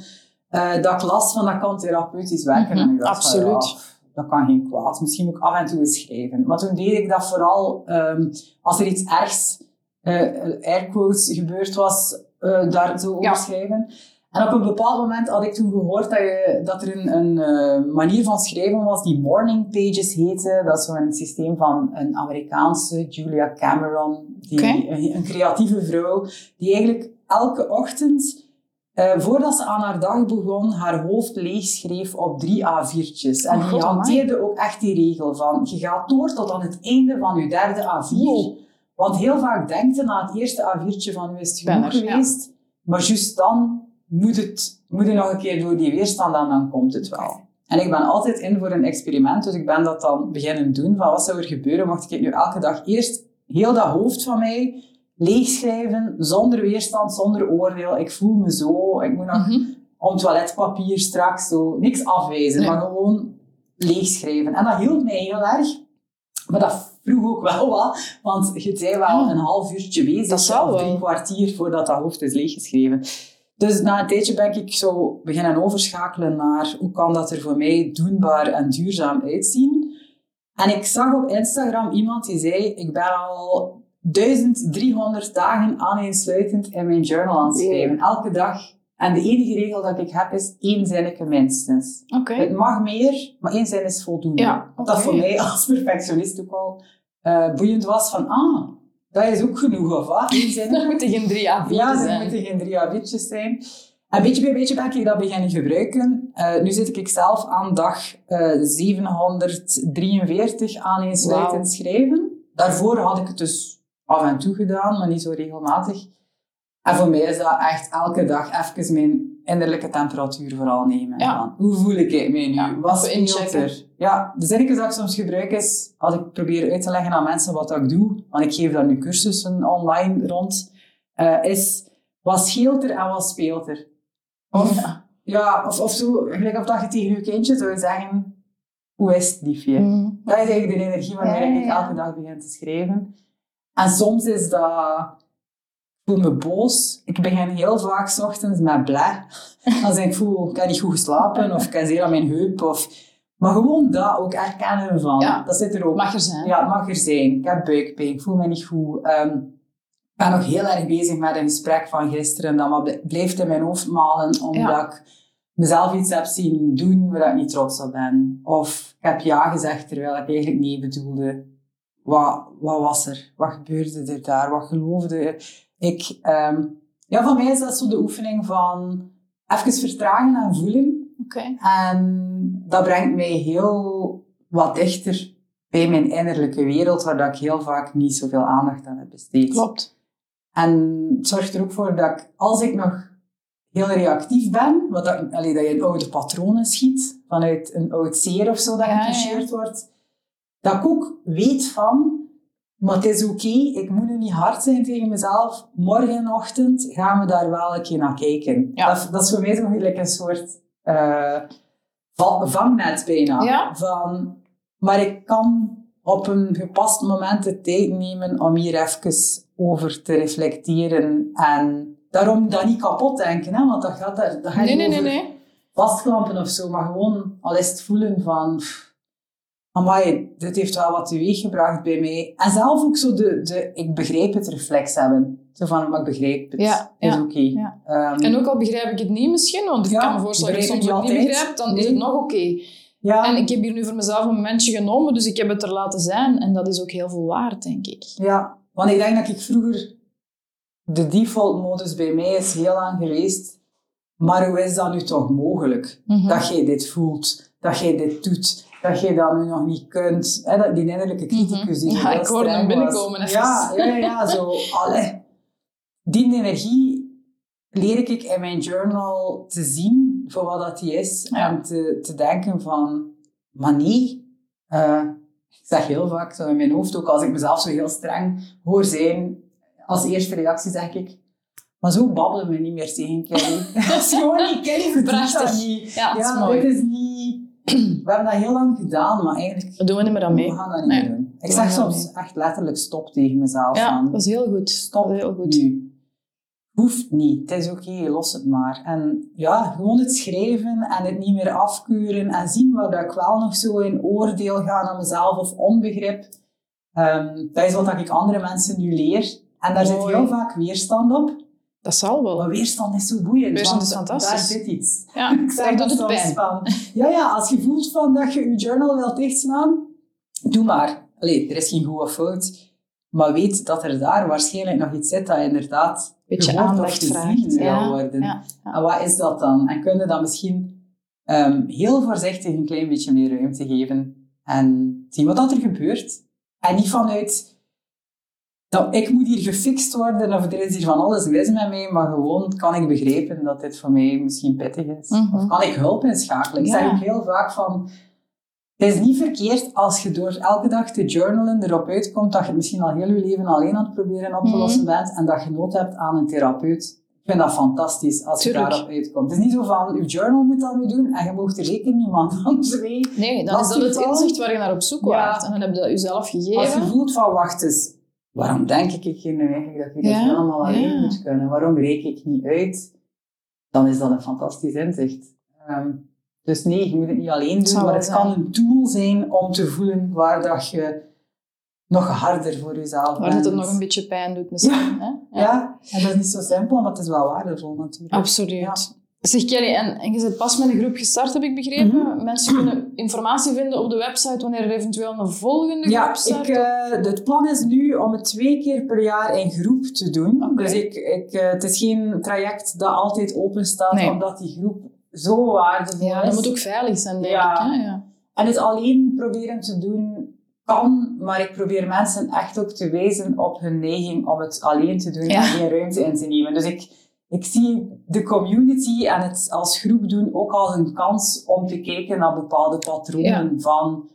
uh, dat ik last van dat kan therapeutisch werken. Mhm, en ik dacht absoluut. Van, ja, dat kan geen kwaad. Misschien moet ik af en toe eens schrijven. Maar toen deed ik dat vooral um, als er iets ergs, uh, airquotes, gebeurd was, uh, daar zo over Ja. schrijven. En op een bepaald moment had ik toen gehoord dat, je, dat er een, een uh, manier van schrijven was die morning pages heette. Dat is zo'n systeem van een Amerikaanse Julia Cameron, die, een, een creatieve vrouw, die eigenlijk elke ochtend, uh, voordat ze aan haar dag begon, haar hoofd leeg schreef op drie A4'tjes. En Oh, die hanteerde ook echt die regel van, je gaat door tot aan het einde van je derde A4. Wow. Want heel vaak denkt je na het eerste A4'tje van, is het genoeg ja. geweest. Maar juist dan moet, het, moet nog een keer door die weerstand en dan komt het wel. En ik ben altijd in voor een experiment, dus ik ben dat dan beginnen doen. Van wat zou er gebeuren mocht ik nu elke dag eerst heel dat hoofd van mij leegschrijven, zonder weerstand, zonder oordeel. Ik voel me zo, ik moet nog Mhm. om toiletpapier straks zo, niks afwijzen, Nee. maar gewoon leegschrijven. En dat hielp mij heel erg. Maar dat vroeg ook wel wat, want je zei wel Ja. een half uurtje bezig, Dat of drie kwartier voordat dat hoofd is leeggeschreven. Dus na een tijdje ben ik zo beginnen overschakelen naar hoe kan dat er voor mij doenbaar en duurzaam uitzien. En ik zag op Instagram iemand die zei, ik ben al 1300 dagen aaneensluitend in mijn journal aan het schrijven, elke dag. En de enige regel dat ik heb is één zinnetje minstens. Het mag meer, maar één zin is voldoende. Ja, dat voor mij als perfectionist ook al eh, boeiend was van, ah, dat is ook genoeg, of wat? Er moeten geen drie A4 Ja, er zijn. moeten geen drie A4'tjes zijn. En beetje bij beetje ben ik dat beginnen gebruiken. Uh, nu zit ik zelf aan dag uh, 743 aan insluitend wow. schrijven. Daarvoor had ik het dus af en toe gedaan, maar niet zo regelmatig. En voor mij is dat echt elke dag even mijn innerlijke temperatuur vooral nemen. Ja. hoe voel ik mij nu? Ja, wat speelt er? Ja, de zinnetjes dat ik soms gebruik is, als ik probeer uit te leggen aan mensen wat ik doe, want ik geef daar nu cursussen online rond, uh, is wat scheelt er en wat speelt er? Of, Ja. ja, of, of zo, gelijk of dat je tegen je kindje zou zeggen, hoe is het liefje? Mm. Dat is eigenlijk de energie waarmee ik elke dag begin te schrijven. En soms is dat... Voel me boos. Ik begin heel vaak 's ochtends met blij. Als ik voel, ik heb niet goed geslapen, of ik heb zeer aan mijn heup. Of... Maar gewoon dat ook erkennen van. Ja. Dat zit er ook. Mag er zijn. Ja, het mag er zijn. Ik heb buikpijn, ik voel me niet goed. Ehm, ik ben nog heel erg bezig met een gesprek van gisteren. Dat maar bl- blijft in mijn hoofd malen, omdat Ja. ik mezelf iets heb zien doen waar ik niet trots op ben. Of ik heb ja gezegd terwijl ik eigenlijk nee bedoelde. Wat, wat was er? Wat gebeurde er daar? Wat geloofde ik? Ehm, ja, voor mij is dat zo de oefening van even vertragen en voelen. Oké. En dat brengt mij heel wat dichter bij mijn innerlijke wereld, waar dat ik heel vaak niet zoveel aandacht aan heb besteed. Klopt. En het zorgt er ook voor dat ik, als ik nog heel reactief ben, wat dat, allee, dat je in oude patronen schiet, vanuit een oud zeer of zo dat Ja, ja, wordt, dat ik ook weet van, maar het is oké, ik moet nu niet hard zijn tegen mezelf. Morgenochtend gaan we daar wel een keer naar kijken. Ja. Dat, dat is voor mij zo gelijk een soort eh, va- vangnet bijna. Ja. Van, maar ik kan op een gepast moment de tijd nemen om hier even over te reflecteren. En daarom dat niet kapot denken, hè, want dat gaat, daar, dat gaat Nee, niet nee, nee, nee. vastklampen of zo, maar gewoon al is het voelen van... pff, Amai, dit heeft wel wat teweeggebracht bij mij. En zelf ook zo de, de ik begrijp het reflex hebben. Zo van, maar ik begrijp het. Ja, is ja, oké. ja. Ehm, En ook al begrijp ik het niet misschien, want ik kan me voorstellen dat begrijp soms ik ook niet altijd. dan is het Nee. nog oké. ja, En ik heb hier nu voor mezelf een momentje genomen, dus ik heb het er laten zijn. En dat is ook heel veel waard, denk ik. ja, want ik denk dat ik vroeger... De default modus bij mij is heel lang geweest. Maar hoe is dat nu toch mogelijk? Mhm. Dat jij dit voelt, dat jij dit doet, dat jij dat nu nog niet kunt. Hè, dat, die innerlijke criticus die Mhm. Ja, heel ik hoorde hem binnenkomen even. Ja, ja, ja, ja, zo. Allee. Die energie leer ik in mijn journal te zien voor wat dat die is. Ja. En te, te denken van, maar nee. eh, ik zeg heel vaak zo in mijn hoofd, ook als ik mezelf zo heel streng hoor zijn, als eerste reactie zeg ik, maar zo babbelen we niet meer tegen Kelly. dat is gewoon niet, Kelly Prachtig. dat niet. Ja, dat is Ja, mooi. dit is niet... We hebben dat heel lang gedaan, maar eigenlijk... Dat doen we niet meer aan mee. We gaan dat niet Nee. meer doen. Ik zeg soms echt letterlijk stop tegen mezelf. Ja, van, dat is heel goed. Stop heel goed. nu. Hoeft niet. Het is oké, los het maar. En ja, gewoon het schrijven en het niet meer afkeuren en zien waar dat ik wel nog zo in oordeel ga naar mezelf of onbegrip. Ehm, dat is wat ik andere mensen nu leer. En daar zit heel vaak weerstand op. Dat zal wel. Maar weerstand is zo boeiend. Weerstand is fantastisch. Daar zit iets. Ja, Ik zeg daar dat doet het pijn. van. Ja, ja, als je voelt van dat je je journal wilt dichtslaan, doe maar. Allee, er is geen goed of fout. Maar weet dat er daar waarschijnlijk nog iets zit dat inderdaad Beetje aandacht vraagt. Ja, worden. ja, ja. En wat is dat dan? En kun je dan misschien ehm, heel voorzichtig een klein beetje meer ruimte geven en zien wat dat er gebeurt. En niet vanuit dat ik moet hier gefixt worden of er is hier van alles mis met mij, maar gewoon kan ik begrijpen dat dit voor mij misschien pittig is. Mhm. Of kan ik hulp inschakelen? Ik Ja. zeg ook heel vaak van, het is niet verkeerd als je door elke dag te journalen erop uitkomt dat je het misschien al heel je leven alleen aan het proberen op te Mhm. lossen bent en dat je nood hebt aan een therapeut. Ik vind dat fantastisch als je daarop uitkomt. Het is niet zo van, je journal moet dat nu doen en je mocht er zeker niemand anders mee. Nee, dan is dat het inzicht waar je naar op zoek Ja. En dan heb je dat jezelf Als je gegeven. voelt van, wacht eens, waarom denk ik hier nu eigenlijk dat ik dit Ja, allemaal alleen ja. moet kunnen? Waarom reik ik niet uit? Dan is dat een fantastisch inzicht. Ehm, dus nee, je moet het niet alleen doen, maar het kan een tool zijn om te voelen waar dat je nog harder voor jezelf Waar bent. het nog een beetje pijn doet misschien. Hè? Ja, en dat is niet zo simpel, maar het is wel waardevol natuurlijk. Absoluut. Ja. Zeg Kelly, en, en je bent pas met een groep gestart, heb ik begrepen. Mhm. Mensen kunnen informatie vinden op de website wanneer er eventueel een volgende Ja, groep start. ik, eh, het plan is nu om het twee keer per jaar in groep te doen. Dus ik, ik, eh, het is geen traject dat altijd open staat, Nee. omdat die groep zo waardevol ja, is. dat moet ook veilig zijn, denk Ja. ik. Hè? Ja. En het alleen proberen te doen kan, maar ik probeer mensen echt ook te wijzen op hun neiging om het alleen te doen Ja. en geen ruimte in te nemen. Dus ik, ik zie de community en het als groep doen ook als een kans om te kijken naar bepaalde patronen van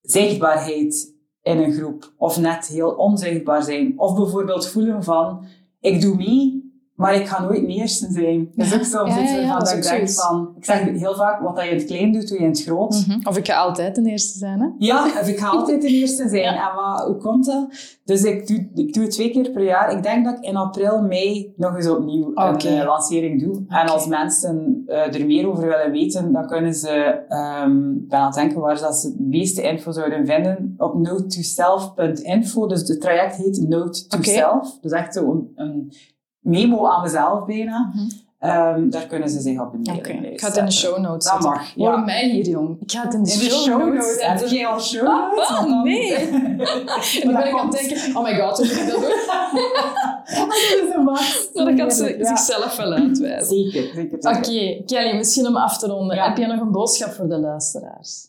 zichtbaarheid in een groep. Of net heel onzichtbaar zijn. Of bijvoorbeeld voelen van, ik doe mee, maar ik ga nooit de eerste zijn. Dat is ook soms Ja, iets ja, ja, waarvan dat is ik denk zoiets. van, ik zeg heel vaak, wat dat je in het klein doet, doe je in het groot. Mhm. Of ik ga altijd de eerste zijn, hè? Ja, of ik ga altijd de eerste zijn. Ja. En wat, hoe komt dat? Dus ik doe, ik doe het twee keer per jaar. Ik denk dat ik in april, mei nog eens opnieuw een eh, lancering doe. En als mensen eh, er meer over willen weten, dan kunnen ze, ehm, ben aan het denken waar ze het meeste info zouden vinden, op note-to-self.info. Dus het traject heet Note to Oké. Self. Dus echt zo een, een memo aan mezelf bijna. Mhm. Ehm, daar kunnen ze zich op de ik ga het in de show notes Dat mag, ja. Hoor mij hier, jong. Ik ga het in de, In de show notes. Heb jij al show notes? Ah, dan- nee. En dan ben ik aan het denken, oh my god, hoe moet ik dat doen? Dat is een max. Maar dan kan ze zichzelf wel uitwijzen. Zeker, zeker. Oké. Kelly, misschien om af te ronden. Ja. Heb je nog een boodschap voor de luisteraars?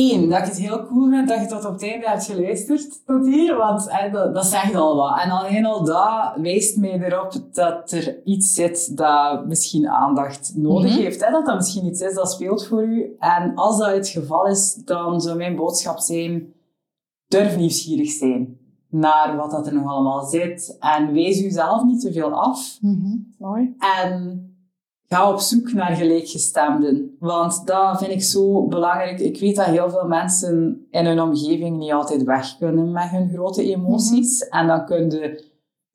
Eén, dat ik het heel cool vind dat je tot op het einde hebt geluisterd tot hier, want eh, dat, dat zegt al wat. En alleen al dat wijst mij erop dat er iets zit dat misschien aandacht nodig Mhm. heeft. Hè? Dat dat misschien iets is dat speelt voor u. En als dat het geval is, dan zou mijn boodschap zijn, durf nieuwsgierig zijn naar wat dat er nog allemaal zit. En wees uzelf niet te veel af. Mooi. En ga op zoek naar gelijkgestemden. Want dat vind ik zo belangrijk. Ik weet dat heel veel mensen in hun omgeving niet altijd weg kunnen met hun grote emoties. En dan kun je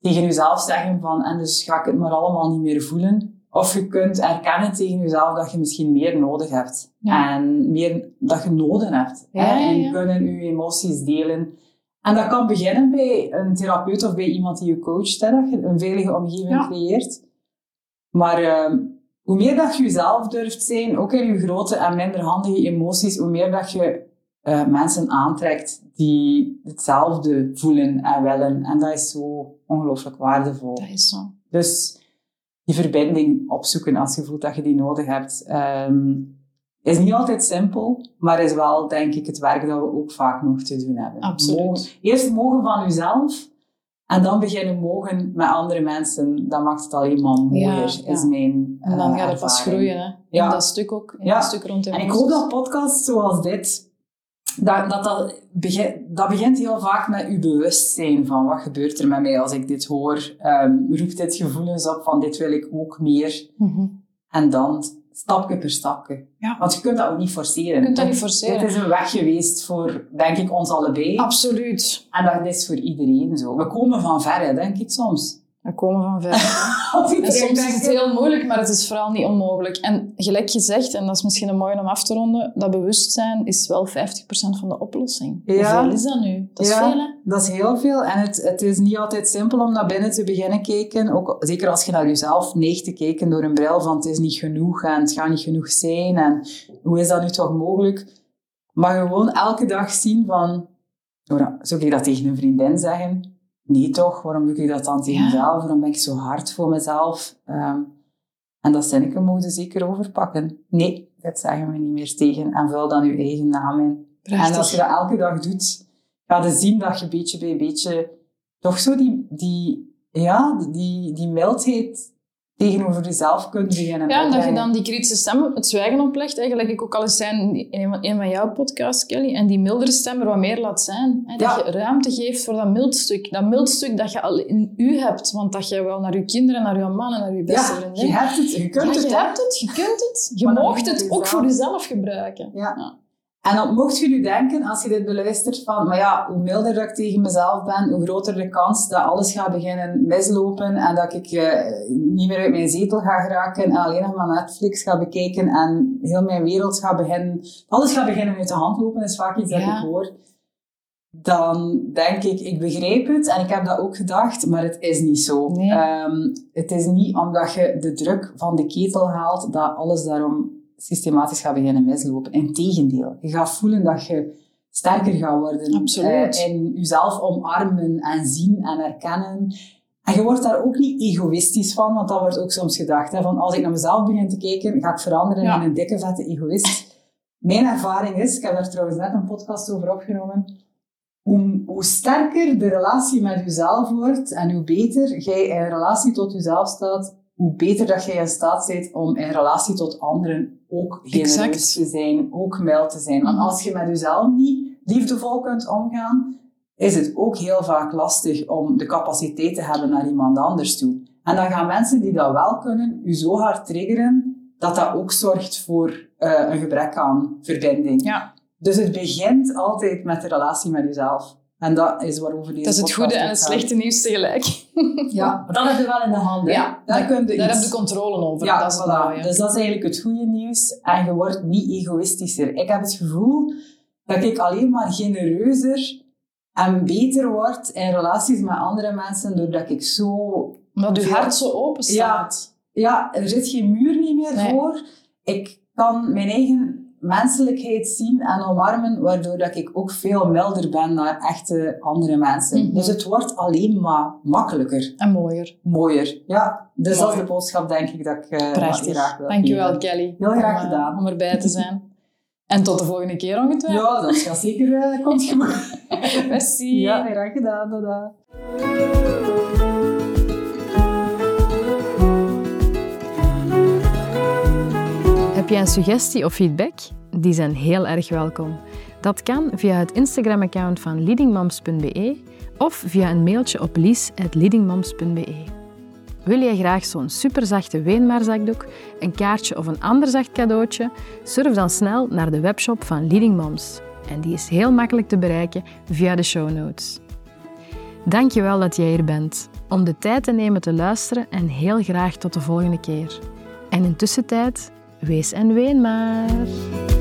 tegen jezelf zeggen van, en dus ga ik het maar allemaal niet meer voelen. Of je kunt erkennen tegen jezelf dat je misschien meer nodig hebt. Ja. En meer dat je noden hebt. Ja, hè, en ja. kunnen je emoties delen. En dat kan beginnen bij een therapeut of bij iemand die je coacht. Hè, dat je een veilige omgeving creëert. Maar ehm, hoe meer dat je jezelf durft zijn, ook in je grote en minder handige emoties, hoe meer dat je eh, mensen aantrekt die hetzelfde voelen en willen. En dat is zo ongelooflijk waardevol. Dat is zo. Dus die verbinding opzoeken als je voelt dat je die nodig hebt, ehm, is niet altijd simpel, maar is wel, denk ik, het werk dat we ook vaak nog te doen hebben. Absoluut. Mogen- eerst mogen van jezelf en dan beginnen mogen met andere mensen. Dat maakt het alleen maar mooier, Ja, is mijn En dan eh, gaat het pas groeien, hè? In Ja. dat stuk ook. In Ja. dat stuk rond En ik hoop dat podcasts zoals dit, dat dat, dat, begint, dat begint heel vaak met uw bewustzijn van wat gebeurt er met mij als ik dit hoor. Ehm, roept dit gevoelens op van dit wil ik ook meer. Mhm. En dan stapje per stapje. Ja. Want je kunt dat ook niet forceren. Je kunt dat niet forceren. Dit is een weg geweest voor, denk ik, ons allebei. Absoluut. En dat is voor iedereen zo. We komen van ver, hè, denk ik soms. We komen van ver. En soms is het heel moeilijk, maar het is vooral niet onmogelijk. En gelijk gezegd, en dat is misschien een mooie om af te ronden, dat bewustzijn is wel 50% van de oplossing. Ja. Hoeveel is dat nu? Dat is Ja. veel, hè? Dat is heel veel. En het, het is niet altijd simpel om naar binnen te beginnen kijken. Ook, zeker als je naar jezelf neigt te kijken door een bril van het is niet genoeg en het gaat niet genoeg zijn. En hoe is dat nu toch mogelijk? Maar gewoon elke dag zien van... oh, nou, Zou ik dat tegen een vriendin zeggen? Nee toch? Waarom doe ik dat dan tegen mezelf? Waarom ben ik zo hard voor mezelf? Ehm, en dat zinnetje mogen we zeker overpakken. Nee, dat zeggen we niet meer tegen. En vul dan je eigen naam in. En als je dat elke dag doet, ga je zien dat je beetje bij beetje toch zo die, die, ja, die, die mildheid tegenover jezelf kunt beginnen Ja, en dat je dan die kritische stem het zwijgen oplegt. Eigenlijk ik ook al eens zei in een van- jouw podcasts, Kelly. En die mildere stem er wat meer laat zijn. Hè? Dat Ja. je ruimte geeft voor dat mildstuk. Dat mildstuk dat je al in u hebt. Want dat je wel naar je kinderen, naar je man en naar je beste Ja, vriendin... je hebt het, je kunt Ja, het. je hebt het, je kunt het. Je moet het ook voor jezelf gebruiken. Ja. En dan mocht je nu denken, als je dit beluistert, van, maar ja, hoe milder dat ik tegen mezelf ben, hoe groter de kans dat alles gaat beginnen mislopen en dat ik eh, niet meer uit mijn zetel ga geraken en alleen nog maar Netflix ga bekijken en heel mijn wereld gaat beginnen, alles gaat beginnen uit de hand lopen, is vaak iets dat Ja. ik hoor. dan denk ik, ik begrijp het en ik heb dat ook gedacht, maar het is niet zo. Nee. Ehm, het is niet omdat je de druk van de ketel haalt, dat alles daarom systematisch gaat beginnen mislopen. Integendeel, je gaat voelen dat je sterker gaat worden. Absoluut. eh, in jezelf omarmen en zien en herkennen. En je wordt daar ook niet egoïstisch van, want dat wordt ook soms gedacht. Hè, van als ik naar mezelf begin te kijken, ga ik veranderen Ja. in een dikke, vette egoïst. Mijn ervaring is, ik heb daar trouwens net een podcast over opgenomen, hoe, hoe sterker de relatie met jezelf wordt en hoe beter jij in relatie tot jezelf staat, hoe beter dat jij in staat bent om in relatie tot anderen ook genereus te zijn, ook mild te zijn. Want Mhm. als je met jezelf niet liefdevol kunt omgaan, is het ook heel vaak lastig om de capaciteit te hebben naar iemand anders toe. En dan gaan mensen die dat wel kunnen, u zo hard triggeren, dat dat ook zorgt voor eh, een gebrek aan verbinding. Ja, Dus het begint altijd met de relatie met jezelf. En dat is waarover deze dat is het goede en het slechte nieuws tegelijk. Ja, dat heb je wel in de hand. hè. Ja, daar kun je Daar iets- heb je controle over. ja, dat is voilà. Dus dat is eigenlijk het goede nieuws. En je wordt niet egoïstischer. Ik heb het gevoel dat ik alleen maar genereuzer en beter word in relaties met andere mensen, doordat ik zo... Omdat je hart zo open staat. Ja, er zit geen muur niet meer Nee. voor. Ik kan mijn eigen menselijkheid zien en omarmen, waardoor dat ik ook veel milder ben naar echte andere mensen. Mhm. Dus het wordt alleen maar makkelijker, En mooier. mooier. Ja, dus dat Mooi. is de boodschap, denk ik, dat ik Prachtig. graag wil Dankjewel. Kelly. Heel graag om, eh, gedaan. Om erbij te zijn. En tot de volgende keer ongetwijfeld. Ja, dat gaat zeker eh, komt goed. Merci. Ja, graag gedaan. Dada. Heb jij een suggestie of feedback? Die zijn heel erg welkom. Dat kan via het Instagram-account van leadingmoms.be of via een mailtje op lies.leadingmoms.be. Wil jij graag zo'n superzachte Weenmaarzakdoek, een kaartje of een ander zacht cadeautje? Surf dan snel naar de webshop van Leading Moms. En die is heel makkelijk te bereiken via de show notes. Dankjewel dat jij hier bent, om de tijd te nemen te luisteren en heel graag tot de volgende keer. En intussen tijd, wees en ween maar.